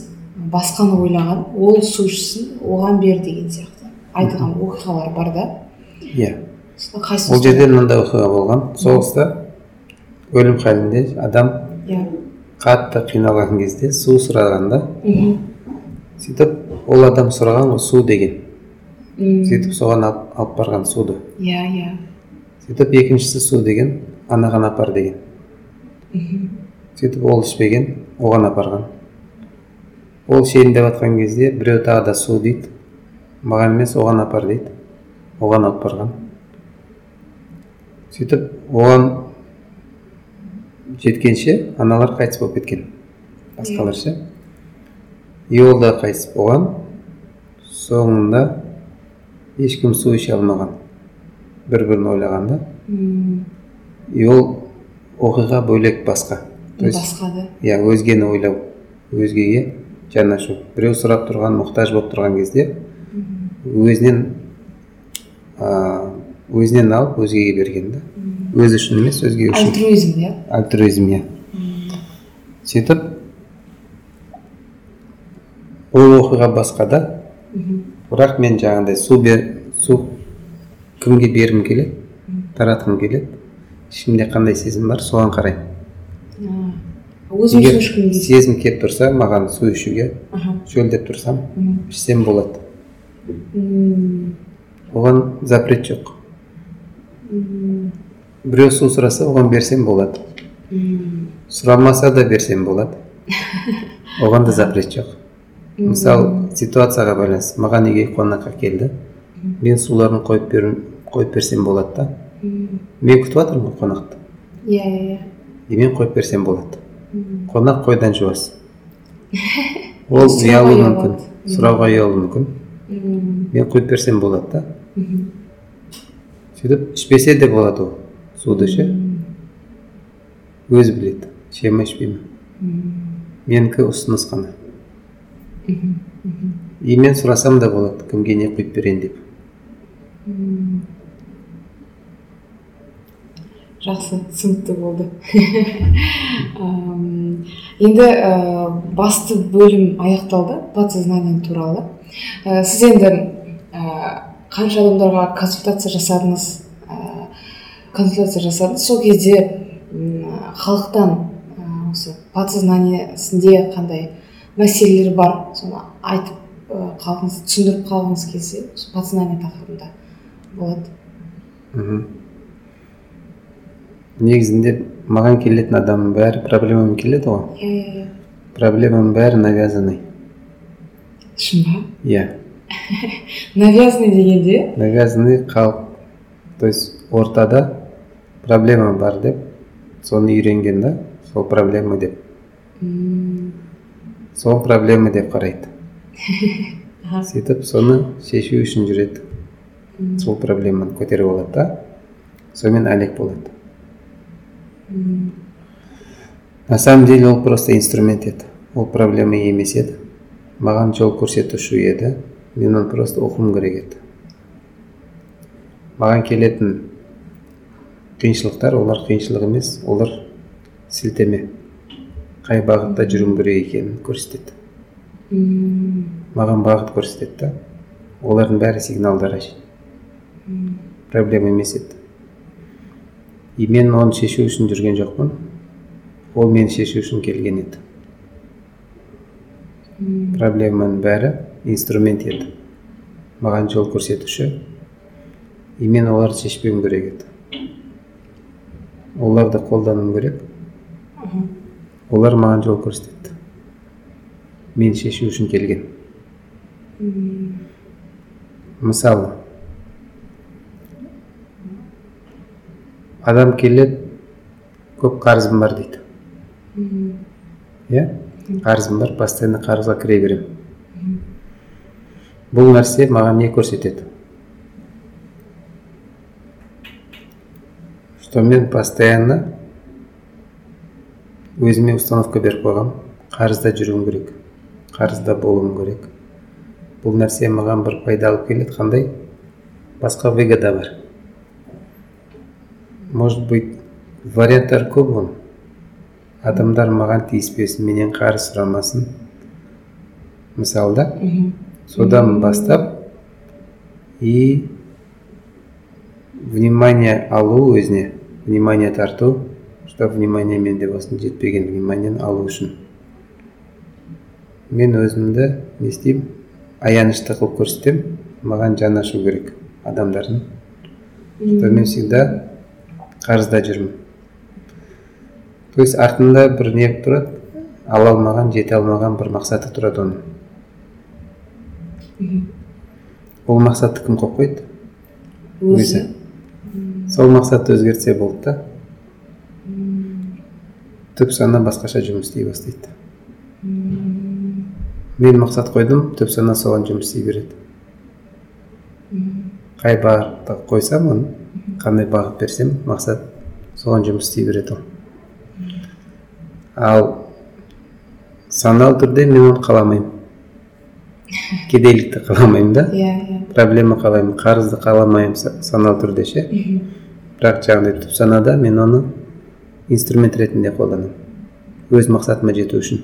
басқаны ойлаған ол су ішсін оған бер деген сияқты. Айтылған оқиғалар бар да. Иә. Ол жерде мынандай оқиға болған. Соғыста өлім халінде адам иә. қатты қиналған кезде су сұрағанда мхм. сөйтіп ол адам сұраған ғой су деген. Сөйтіп соған алып, алып барған суды. Иә иә. Сөйтіп екіншісі су деген анаған апар деген. Мхм. Сөйтіп ол ішпеген оған апарған. Ол ішейін деп жатқан кезде біреу тағы да су дейді. Маған емес оған апар дейді. Оған алып барған. Сөйтіп оған жеткенше аналар қайтыс болып кеткен. Басқалар ше? И ол да қайтыс болған. Соңында ешкім су іше алмаған. Бір бірін ойлағанда. И ол оқиға бөлек басқа. То есть басқа да. иә өзгені ойлау. Өзгеге жан ашу біреу сұрап тұрған мұқтаж болып тұрған кезде өзінен ә, өзінен алып өзгеге берген да. Өзі үшін емес өзге үшін. Альтруизм иә? Альтруизм иә. Сөйтіп ол оқиға басқа да. Бірақ мен жаңағыдай су бер су кімге бергім келеді таратқым келеді. Ішімде қандай сезім бар соған қараймын. А, өзім егер сезім келіп тұрса маған су ішуге шөлдеп тұрсам ішсем болады. М, оған запрет жоқ. Біреу су сұраса оған берсем болады. Сұрамаса да берсем болады. Оған да запрет жоқ. Мысалы ситуацияға байланысты. Маған үйге қонаққа келді мен суларын қойып бер қойып берсем болады да. Мен күтіп жатырмын ғой қонақты. Иә иә и мен қойып берсем болады. Қонақ қойдан жуас ол ұялуы мүмкін? сұрауға ұялуы мүмкін. Мен құйып берсем болады да. Сөйтіп ішпесе де болады ол суды ше. Өзі біледі. Іше ма ішпей ма менікі ұсыныс қана. И мен сұрасам да болады кімге не құйып берейін деп. Жақсы түсінікті болды. Енді басты бөлім аяқталды подсознание туралы. Сіз енді қанша адамдарға консультация жасадыңыз? Консультация жасадыңыз. Сол кезде халықтан осы подсознаниесінде қандай мәселелер бар? Соны айтып қалғыңыз түсіндіріп қалғыңыз келсе подсознание тақырыбында болады. Мхм. Негізінде маған келетін адамның бәрі проблемамен келеді ғой. Иә иә проблеманың бәрі навязанный. Шын ба? Иә. Навязанный дегенде? Навязанный халық. То есть ортада проблема бар деп соны үйренген да сол проблема деп. Сол проблема деп қарайды. Сөйтіп соны шешу үшін жүреді. Сол проблеманы көтеріп алады да сонымен әлек болады. На самом деле ол просто инструмент еді ол проблема емес еді маған жол көрсетуші еді. Мен оны просто оқуым керек еді. Маған келетін қиыншылықтар олар қиыншылық емес олар сілтеме. Қай бағытта жүруім керек екенін көрсетеді. Маған бағыт көрсетеді да олардың бәрі сигналдар проблема емес еді. И мен оны шешу үшін жүрген жоқпын. Ол мені шешу үшін келген еді. Проблеманың бәрі инструмент еді. Маған жол көрсетуші. И мен оларды шешпеуім керек еді. Оларды қолдануым керек. Олар маған жол көрсетеді. Мен шешу үшін келген. Мысалы адам келеді көп қарызым бар дейді. Иә? Қарызым бар постоянно қарызға кіре беремін. Бұл нәрсе маған не көрсетеді? Что мен постоянно өзіме установка беріп қойғанмын. Қарызда жүруім керек қарызда болуым керек. Бұл нәрсе маған бір пайда алып келеді. Қандай? Басқа выгода бар. Может быть варианттар көп оның адамдар маған тиіспесін менен қарыз сұрамасын. Мысалы да? Содан бастап и внимание алу өзіне внимание тарту чтобы внимание менде болсын жетпеген вниманиені алу үшін. Мен өзімді не істеймін аянышты қылып көрсетемін маған жан ашу керек адамдардың. Что мен всегда қарызда жүрмін то есть артында бір не тұрады ала алмаған жете алмаған бір мақсаты тұрады оның. Ол мақсатты кім қойып қойды? Өзі. Сол мақсатты өзгертсе болды да. Түп сана басқаша жұмыс істей бастайды. Мен мақсат қойдым түп сана соған жұмыс істей береді. Қай бағытта қойсам оны кандай багыт берсем максат согон жумуш істей берет ал ал саналы түрде мен аны қаламаймын. Кедейликти қаламаймын да. Иә иә. Проблема каалайм карызды қаламаймын саналы түрдө ше. Бирок жанагындай түп санада мен аны инструмент ретінде колдоном өз максатыма жетүү үчүн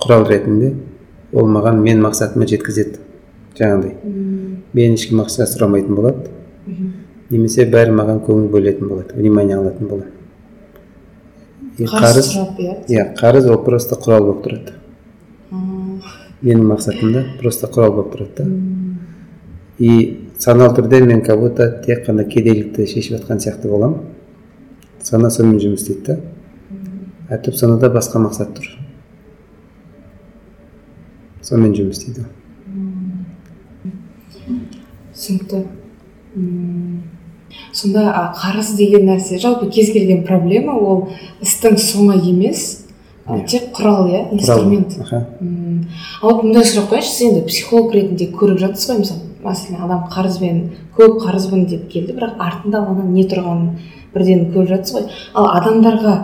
курал ретінде ол маған менин максатыма жеткизет жанагындай мен ешкім ақша сұрамайтын болады немесе бәрі маған көңіл бөлетін болады внимание алатын болады. Қарыз иә қарыз ол просто құрал болып тұрады. Менің мақсатымда просто құрал болып тұрады да. И саналы түрде мен как будто тек қана кедейлікті шешіп жатқан сияқты боламын сана сонымен жұмыс істейді да. А түп санада басқа мақсат тұр. Сонымен жұмыс істейді. Түсінікті. Сонда а, қарыз деген нәрсе жалпы кез келген проблема ол істің соңы емес Иә. тек құрал иә инструмент. Аха. М, а вот мындай сұрақ қояйыншы сіз енді психолог ретінде көріп жатсыз ғой мысалы мәселен адам қарызбен көп қарызбын деп келді бірақ артында оның не тұрғанын бірден көріп жатсыз ғой. Ал адамдарға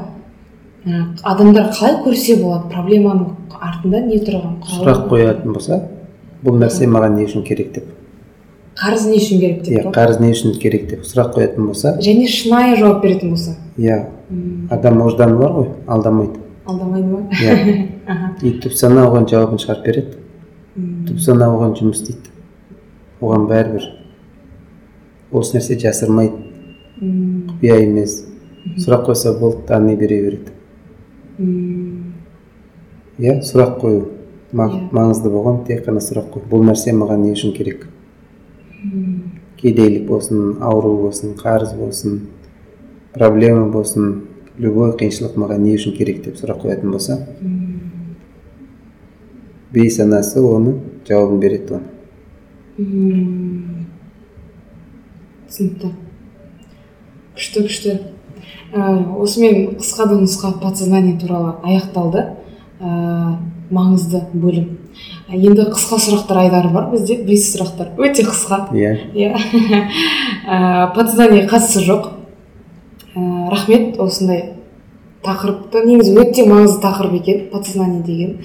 ә, адамдар қалай көрсе болады проблеманың артында не қалай- сұрақ қоятын болса бұл нәрсе маған не үшін керек деп. Қарыз не үшін керек деп иә қарыз не үшін керек деп сұрақ қоятын болса? Және шынайы жауап беретін болса? Иә. Адам ожданы бар ғой алдамайды. Алдамайды ма? Иә. И түп сана оған жауабын шығарып береді. Түп сана оған жұмыс істейді. Оған бәрібір ол ешнәрсе жасырмайды. Құпия емес. Сұрақ қойса болды тани бере береді. Иә сұрақ қою. Иә. маңызды болған тек қана сұрақ қою. Бұл нәрсе маған не үшін керек? Кедейлік болсын ауру болсын қарыз болсын проблема болсын любой қиыншылық маған не үшін керек деп сұрақ қоятын болса бейсанасы оны жауабын береді оны. түсінікті. Күшті күшті. Ә, осымен қысқа да нұсқа подсознание туралы аяқталды. Ә, маңызды бөлім. Енді қысқа сұрақтар айдары бар бізде бес сұрақтар. Өте қысқа. Иә. Иә. Ә, подсознание қатысы жоқ. Ә, рахмет осындай тақырыпты негізі өте маңызды тақырып екен подсознание деген.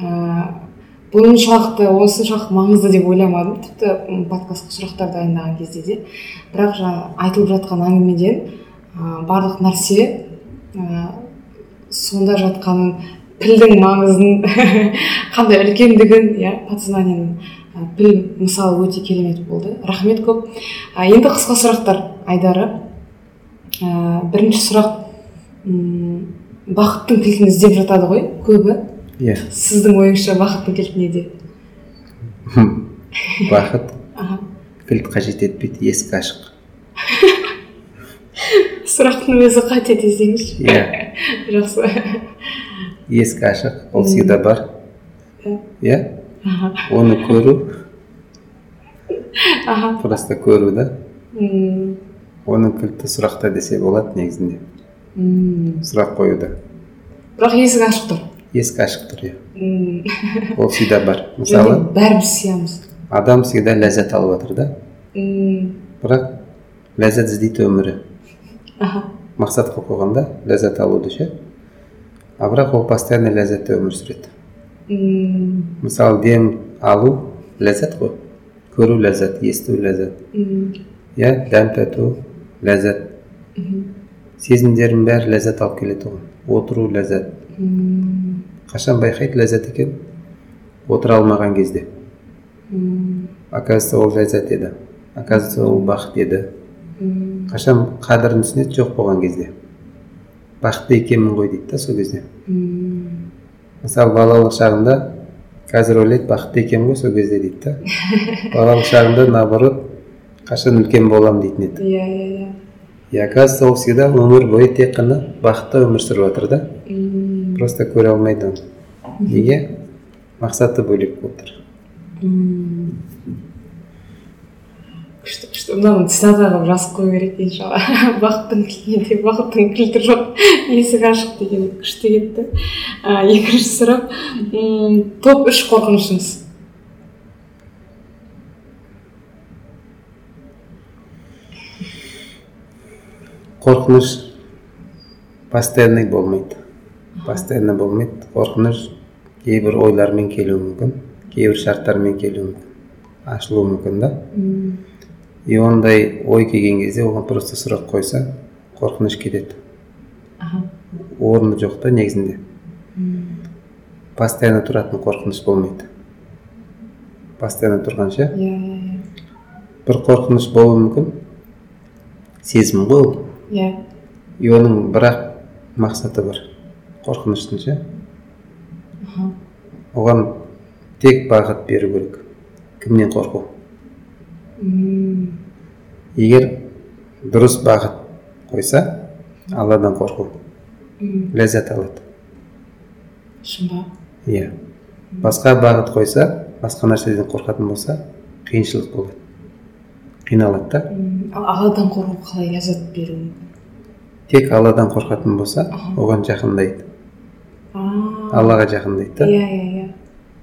Ә, бұншалықты осыншалықты маңызды деп ойламадым. Тіпті подкастқа сұрақтар дайындаған кезде де. Бірақ жаңа айтылып жатқан әңгімеден ә, барлық нәрсе ә, сонда жатқанын пілдің маңызын қандай үлкендігін иә подсознаниенің піл мысалы өте керемет болды. Рахмет көп. Енді қысқа сұрақтар айдары. Ә, бірінші сұрақ м, бақыттың кілтін іздеп жатады ғой көбі. Иә. Сіздің ойыңызша бақыттың кілті неде? Бақыт. Кілт қажет етпейді есік ашық. сұрақтың өзі қате десеңізші иә. Жақсы. Есік ашық ол всегда бар. Иә. иә оны көру. Аха. Просто көру да. Оның кілті сұрақта десе болады негізінде. М. сұрақ қоюда. Бірақ есік ашық тұр. Есік ашық тұр иә. Ол всегда бар. Мысалы? бәріміз сиямыз. Адам всегда ләззат алып жатыр да. М, бірақ ләззат іздейді өмірі. Аха. Мақсат қылып қойған да ләззат алуды ше? А бірақ ол постоянно ләззатта өмір сүреді. Мм мысалы дем алу ләззат қой. Көру ләззат есту ләззат. Иә дәм тату ләззат. Сезімдердің бәрі ләззат алып келеді оған отыру ләззат. Қашан байқайды ләззат екенін отыра алмаған кезде. Оказывается ол ләззат еді. Оказывается ол бақыт еді. Қашан қадірін түсінеді? жоқ болған кезде. Бақытты екенмін ғой дейді да сол кезде. Мысалы балалық шағында қазір ойлайды бақытты екенмін ғой сол кезде дейді да. Балалық шағында наоборот қашан үлкен боламын дейтін еді. Иә иә иә. И оказывается ол всегда өмір бойы тек қана бақытта өмір сүріп жатыр да. Просто көре алмайды оны. Неге? Мақсаты бөлек болып тұр күшті күшті. Мынаны цитата қылып жазып қою керек иншалла бақыттың кілтінде бақыттың кілті жоқ. Есік ашық деген күшті кетті. Екінші сұрақ топ үш қорқынышыңыз. Қорқыныш постоянный болмайды. Постоянно болмайды. Қорқыныш кейбір ойлармен келуі мүмкін кейбір шарттармен келуі мүмкін ашылуы мүмкін да. И ондай ой келген кезде оған просто сұрақ қойса қорқыныш кетеді. Аха. Орны жоқ та негізінде. Постоянно тұратын қорқыныш болмайды. Постоянно тұрған ше? Иә иә иә. бір қорқыныш болуы мүмкін. Сезім ғой ол. Иә. И оның бірақ мақсаты бар. Қорқыныштың ше? Оған тек бағыт беру керек. Кімнен қорқу? Егер дұрыс бағыт қойса алладан қорқу. Ләззат алады шын ба иә. Басқа бағыт қойса басқа нәрседен қорқатын болса қиыншылық болады. Қиналады да. Ал алладан қорқу қалай ләззат беруі мүмкін? Тек алладан қорқатын болса оған жақындайды. Аллаға жақындайды да. Иә иә иә.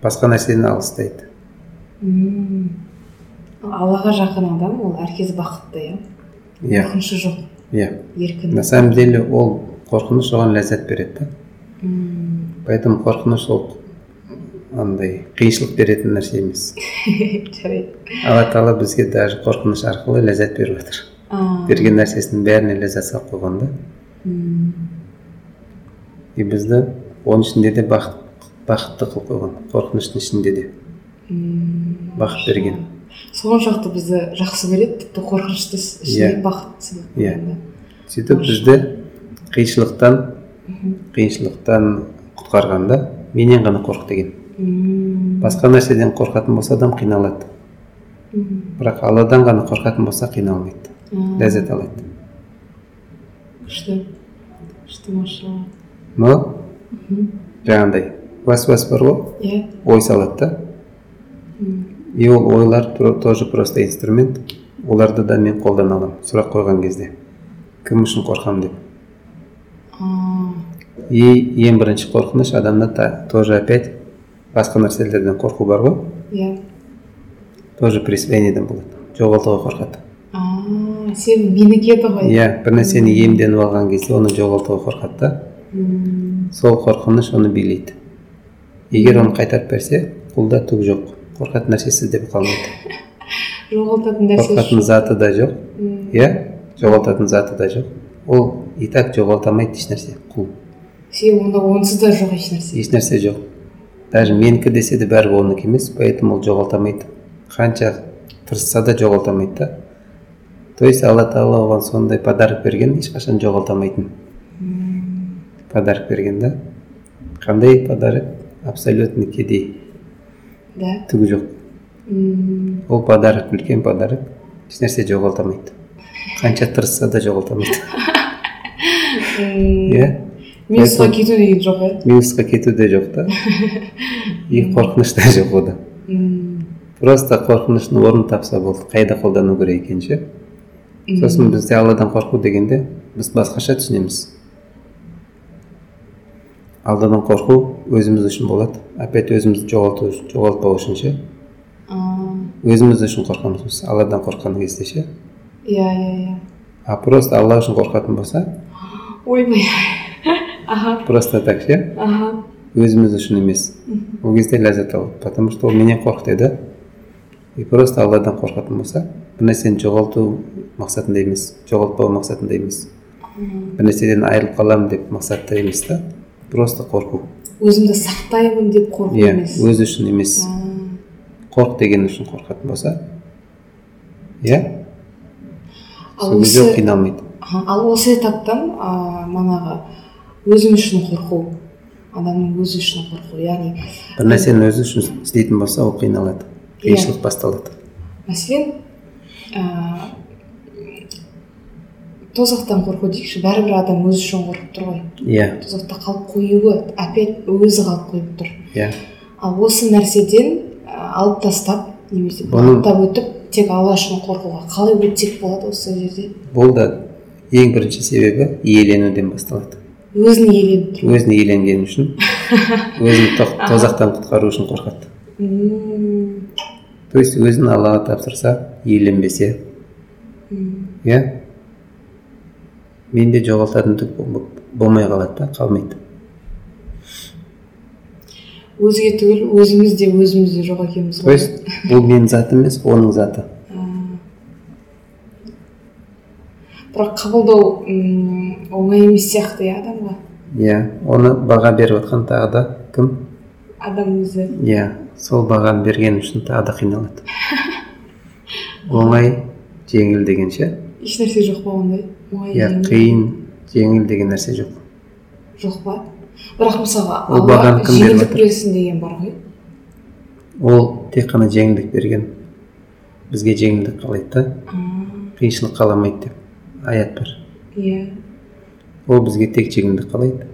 Басқа нәрседен алыстайды. Аллаға жақын адам ол әркез бақытты иә? Иә. Қорқынышы жоқ. Иә. Еркін. На самом деле ол қорқыныш оған ләззат береді да. Поэтому қорқыныш ол андай қиыншылық беретін нәрсе емес. Жарайды. Алла тағала бізге даже қорқыныш арқылы ләззат беріп жатыр берген нәрсесінің бәріне ләззат салып қойған да. И бізді оның ішінде де бақыт бақытты қылып қойған қорқыныштың ішінде де. Бақыт берген. Соншалықты бізді жақсы көреді тіпті қорқынышты ішіне Иә. бақыт Иә. сөйтіп бізді қиыншылықтан қиыншылықтан құтқарғанда менен ғана қорық деген. Басқа нәрседен қорқатын болса адам қиналады. Бірақ алладан ғана қорқатын болса қиналмайды ләззат алады. күшті. күшті машалла. Но Мгм. жаңағыдай уәсуас бар ғой? Иә. Ой салады да. И ол ойлар тоже просто инструмент. Оларды да мен қолдана аламын сұрақ қойған кезде. Кім үшін қорқамын деп. И ең бірінші қорқыныш адамда та, тоже опять басқа нәрселерден қорқу бар ғой. Иә. Тоже присвоениеден болады жоғалтуға қорқады. Сен менікі еді ғой. Иә бір нәрсені иемденіп алған кезде оны жоғалтуға қорқады да. Сол қорқыныш оны билейді. Егер оны қайтарып берсе құлда түк жоқ. Қорқатын нәрсесі де қалмайды жоғалтатын нәрсе қорқатын заты да жоқ иә жоғалтатын заты да жоқ ол и так жоғалта алмайды ешнәрсе құл сен онда онсыз да жоқ ешнәрсе ешнәрсе жоқ даже менікі десе де бәрібір оныкі емес поэтому ол жоғалта алмайды қанша тырысса да жоғалта алмайды да то есть алла тағала оған сондай подарок берген ешқашан жоғалта алмайтын подарок берген да қандай подарок абсолютный кедей да. Түгі жоқ ол подарок үлкен подарок. Ешнәрсе жоғалта алмайды қанша тырысса да жоғалта алмайды м, иә минусқа кету деген жоқ иә минусқа кету де жоқ та и қорқыныш та жоқ ода просто қорқыныштың орнын тапса болды қайда қолдану керек екенін ше? Сосын бізде алладан қорқу дегенде біз басқаша түсінеміз алладан қорқу өзіміз үшін болады опять өзімізді жоғалту жоғалтпау үшін ше өзіміз үшін қорқамыз біз алладан қорыққан кезде ше иә иә иә. А просто алла үшін қорқатын болса ойбай. Аха. просто так ше. Аха. Өзіміз үшін емес ол кезде ләззат алады потому что ол менен қорқыт да. И просто алладан қорқатын болса бір нәрсені жоғалту мақсатында емес жоғалтпау мақсатында емес. Бір нәрседен айырылып қаламын деп мақсатта емес та. Просто қорқу. Өзімді сақтаймын деп қорқу иә емес. өзі үшін емес. А, қорқ деген үшін қорқатын болса иә? Ал сол кезде ол қиналмайды. Ал осы этаптан а, манағы өзім үшін қорқу адамның өзі үшін қорқу яғни бір нәрсені өзі үшін істейтін болса ол қиналады Иә. қиыншылық басталады. Мәселен тозақтан қорқу дейікші бәрібір адам өзі үшін қорқып тұр ғой. Иә. Тозақта қалып қоюы опять өзі қалып қойып тұр. Иә. Ал осы нәрседен алып тастап немесе аттап өтіп тек алла үшін қорқуға қалай өтсек болады осы жерде? Бұл да ең бірінші себебі иеленуден басталады. Өзін иеленіп тұру өзін иеленген үшін өзін тозақтан құтқару үшін қорқады. То есть өзін аллаға тапсырса иеленбесе. Иә. Менде жоғалтатын түк бол- болмай қалады да қалмайды. Өзге түгіл өзіміз де өзіміз де жоқ екенбіз то есть бұл менің затым емес оның заты. Бірақ қабылдау оңай емес сияқты иә адамға. Иә оны баға беріп жатқан тағы да кім? Адам өзі. Иә сол бағаны берген үшін тағы да қиналады. Оңай жеңіл деген ше? Ешнәрсе жоқ па ондай? Оңай иә қиын жеңіл деген нәрсе жоқ. Жоқ па? Бірақ мысалға Ол кім жеңілдік деген бар ғой. Ол тек қана жеңілдік берген. Бізге жеңілдік қалайды да. Қиыншылық қаламайды деп аят бар. Иә. Ол бізге тек жеңілдік қалайды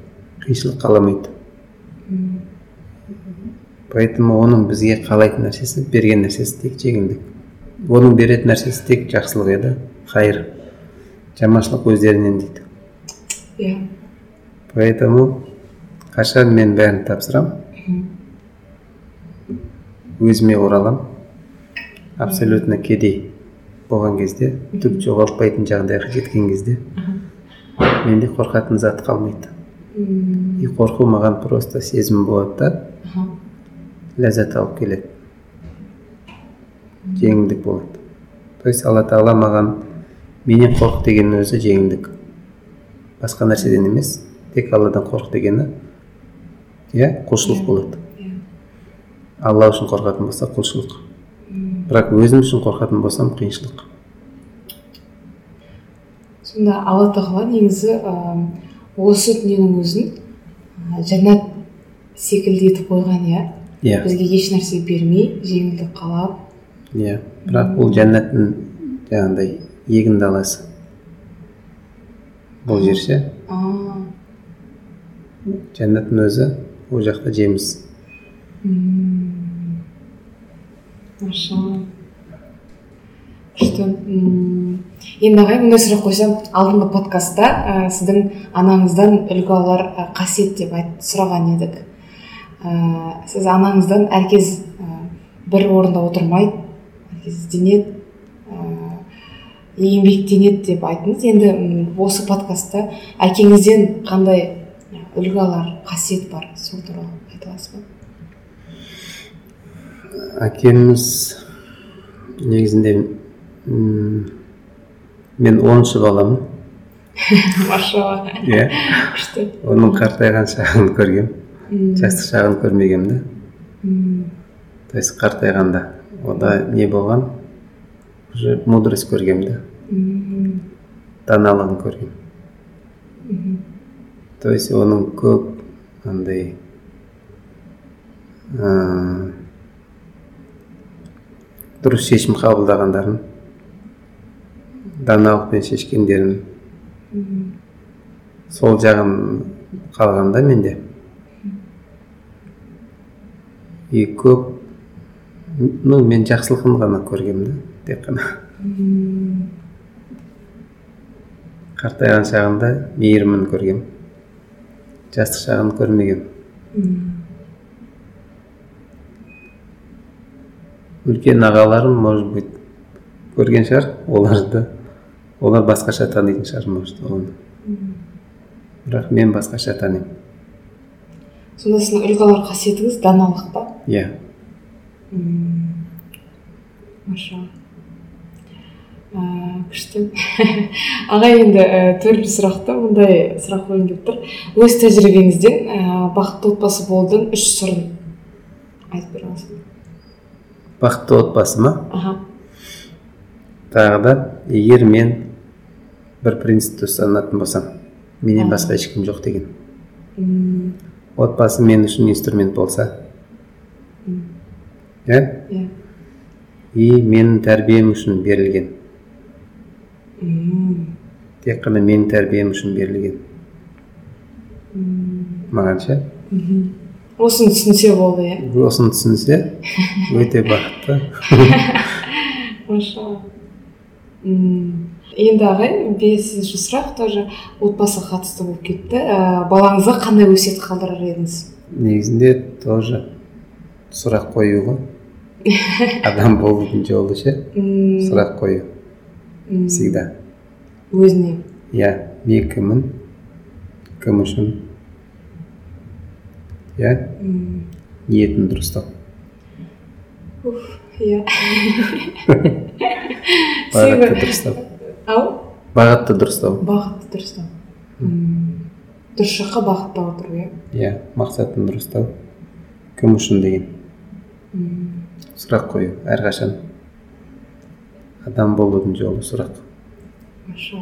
қиыншылық қаламайды. Поэтому оның бізге қалайтын нәрсесі берген нәрсесі тек жеңілдік. Оның беретін нәрсесі тек жақсылық еді. Хайыр жаманшылық өздерінен дейді. Иә. Поэтому қашан мен бәрін тапсырамын өзіме ораламын. Абсолютно кедей болған кезде түк жоғалтпайтын жағдайға жеткен кезде менде қорқатын зат қалмайды. И қорқу маған просто сезім болады да. Ләззат алып келеді. Жеңілдік болады. То есть алла тағала маған менен қорық дегеннің өзі жеңілдік. Басқа нәрседен емес тек алладан қорық дегені иә құлшылық болады. Иә. алла үшін қорқатын болса құлшылық. Бірақ өзім үшін қорқатын болсам қиыншылық. Сонда алла тағала негізі ә, осы дүниенің өзін ә, жәннат секілді етіп қойған иә? Иә. Бізге еш нәрсе бермей жеңілдік қалап. Иә. Бірақ бұл жәннаттың жаңағыдай егін даласы бұл жер ше жәннаттың өзі ол жақта жеміс. Машалла. Күшті. Енді ағай мындай сұрақ қойсам алдыңғы подкастта ә, сіздің анаңыздан үлгі алар қасиет деп айт, сұраған едік. Ә, сіз анаңыздан әркез ә, бір орында отырмайды әркез ізденеді. Еңбектенеді деп айттыңыз. Енді осы подкастта әкеңізден қандай үлгі алар қасиет бар сол туралы айта аласыз ба? Әкеміз негізінде мен оныншы баламын. Машалла. Иә. Күшті. Оның қартайған шағын көргем. Жастық шағын көрмегем да то есть қартайғанда. Ода не болған? Уже мудрость көргем да даналығын көргем то есть оның көп андай ә, дұрыс шешім қабылдағандарын даналықпен шешкендерін сол жағын қалғанда менде и көп ну мен жақсылығын ғана көргем да тек қана қартайған шағында мейірімін көргем жастық шағын көрмегем м, үлкен ағаларым может быть көрген шығар оларды олар басқаша танитын шығар может оны бірақ мен басқаша танимын сонда сіздің үлгі алар қасиетіңіз даналық па? Иә маша. Ә, күшті. Аға енді ә, төртінші сұрақты мындай сұрақ қойғым келіп тұр. Өз тәжірибеңізден ә, бақытты отбасы болудың үш сырын айтып бере аласыз ба бақытты отбасы ма? Аха. Тағы да егер мен бір принципті ұстанатын болсам менен басқа ешкім жоқ деген. Отбасы мен үшін инструмент болса? Иә иә. И менің тәрбием үшін берілген. Тек қана менің тәрбием үшін берілген маған ше осыны түсінсе болды иә осыны түсінсе өте бақытты енді ағай бесінші сұрақ тоже отбасыға қатысты болып кетті ә, балаңызға қандай өсиет қалдырар едіңіз негізінде тоже сұрақ қою ғой адам болудың жолы ше сұрақ қою всегда. Өзіне иә мен кіммін кім үшін иә ниетін дұрыстау иә бағытты дұрыстау ау? Бағытты дұрыстау бағытты дұрыстау дұрыс жаққа бағыттап отыру иә? Иә мақсатын дұрыстау кім үшін деген. Сұрақ қою әрқашан. Адам болудың жолы сұрақ. Маша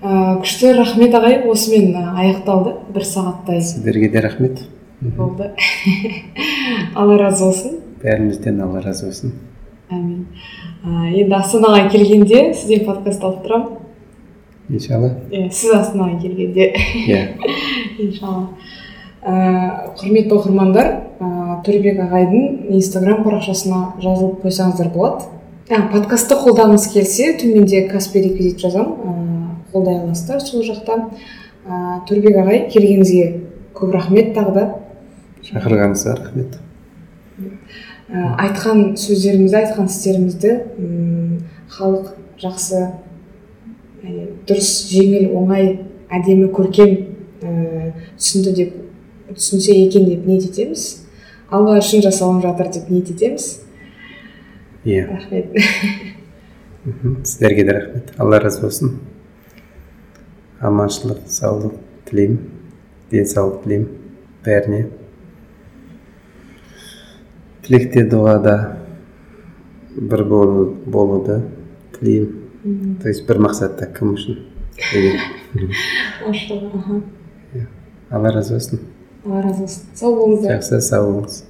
ә, күшті рахмет ағай. Осымен ә, аяқталды бір сағаттай. Сіздерге де рахмет. Болды. Алла разы болсын. Бәрімізден алла разы болсын. Әмин. Ә, енді астанаға келгенде сізден подкаст алып тұрамын. Иншалла. Иә сіз астанаға келгенде. Иә. Иншалла. Құрметті оқырмандар төребек ағайдың инстаграм парақшасына жазылып қойсаңыздар болады. Ә, подкастты қолдағыңыз келсе төменде каспи реквизит жазамын ә, қолдай аласыздар сол жақта. Ә, төребек ағай келгеніңізге көп рахмет тағы да. Шақырғаныңызға рахмет. Ә, айтқан сөздеріңізді айтқан істеріңізді м, халық жақсы ә, дұрыс жеңіл оңай әдемі көркем ә, түсінді деп түсінсе екен деп ниет етеміз. Алла үшін жасалып жатыр деп ниет етеміз. Иә. Рахмет. Мхм. сіздерге де рахмет. Алла разы болсын. Аманшылық саулық тілеймін. Денсаулық тілеймін. Бәріне. Тілекте дұғада бір болу, болуды тілеймін. То есть бір мақсатта кім үшін? Деген. Аха. Алла разы болсын. Алла разы болсын сау болыңыздар жақсы сау болыңыз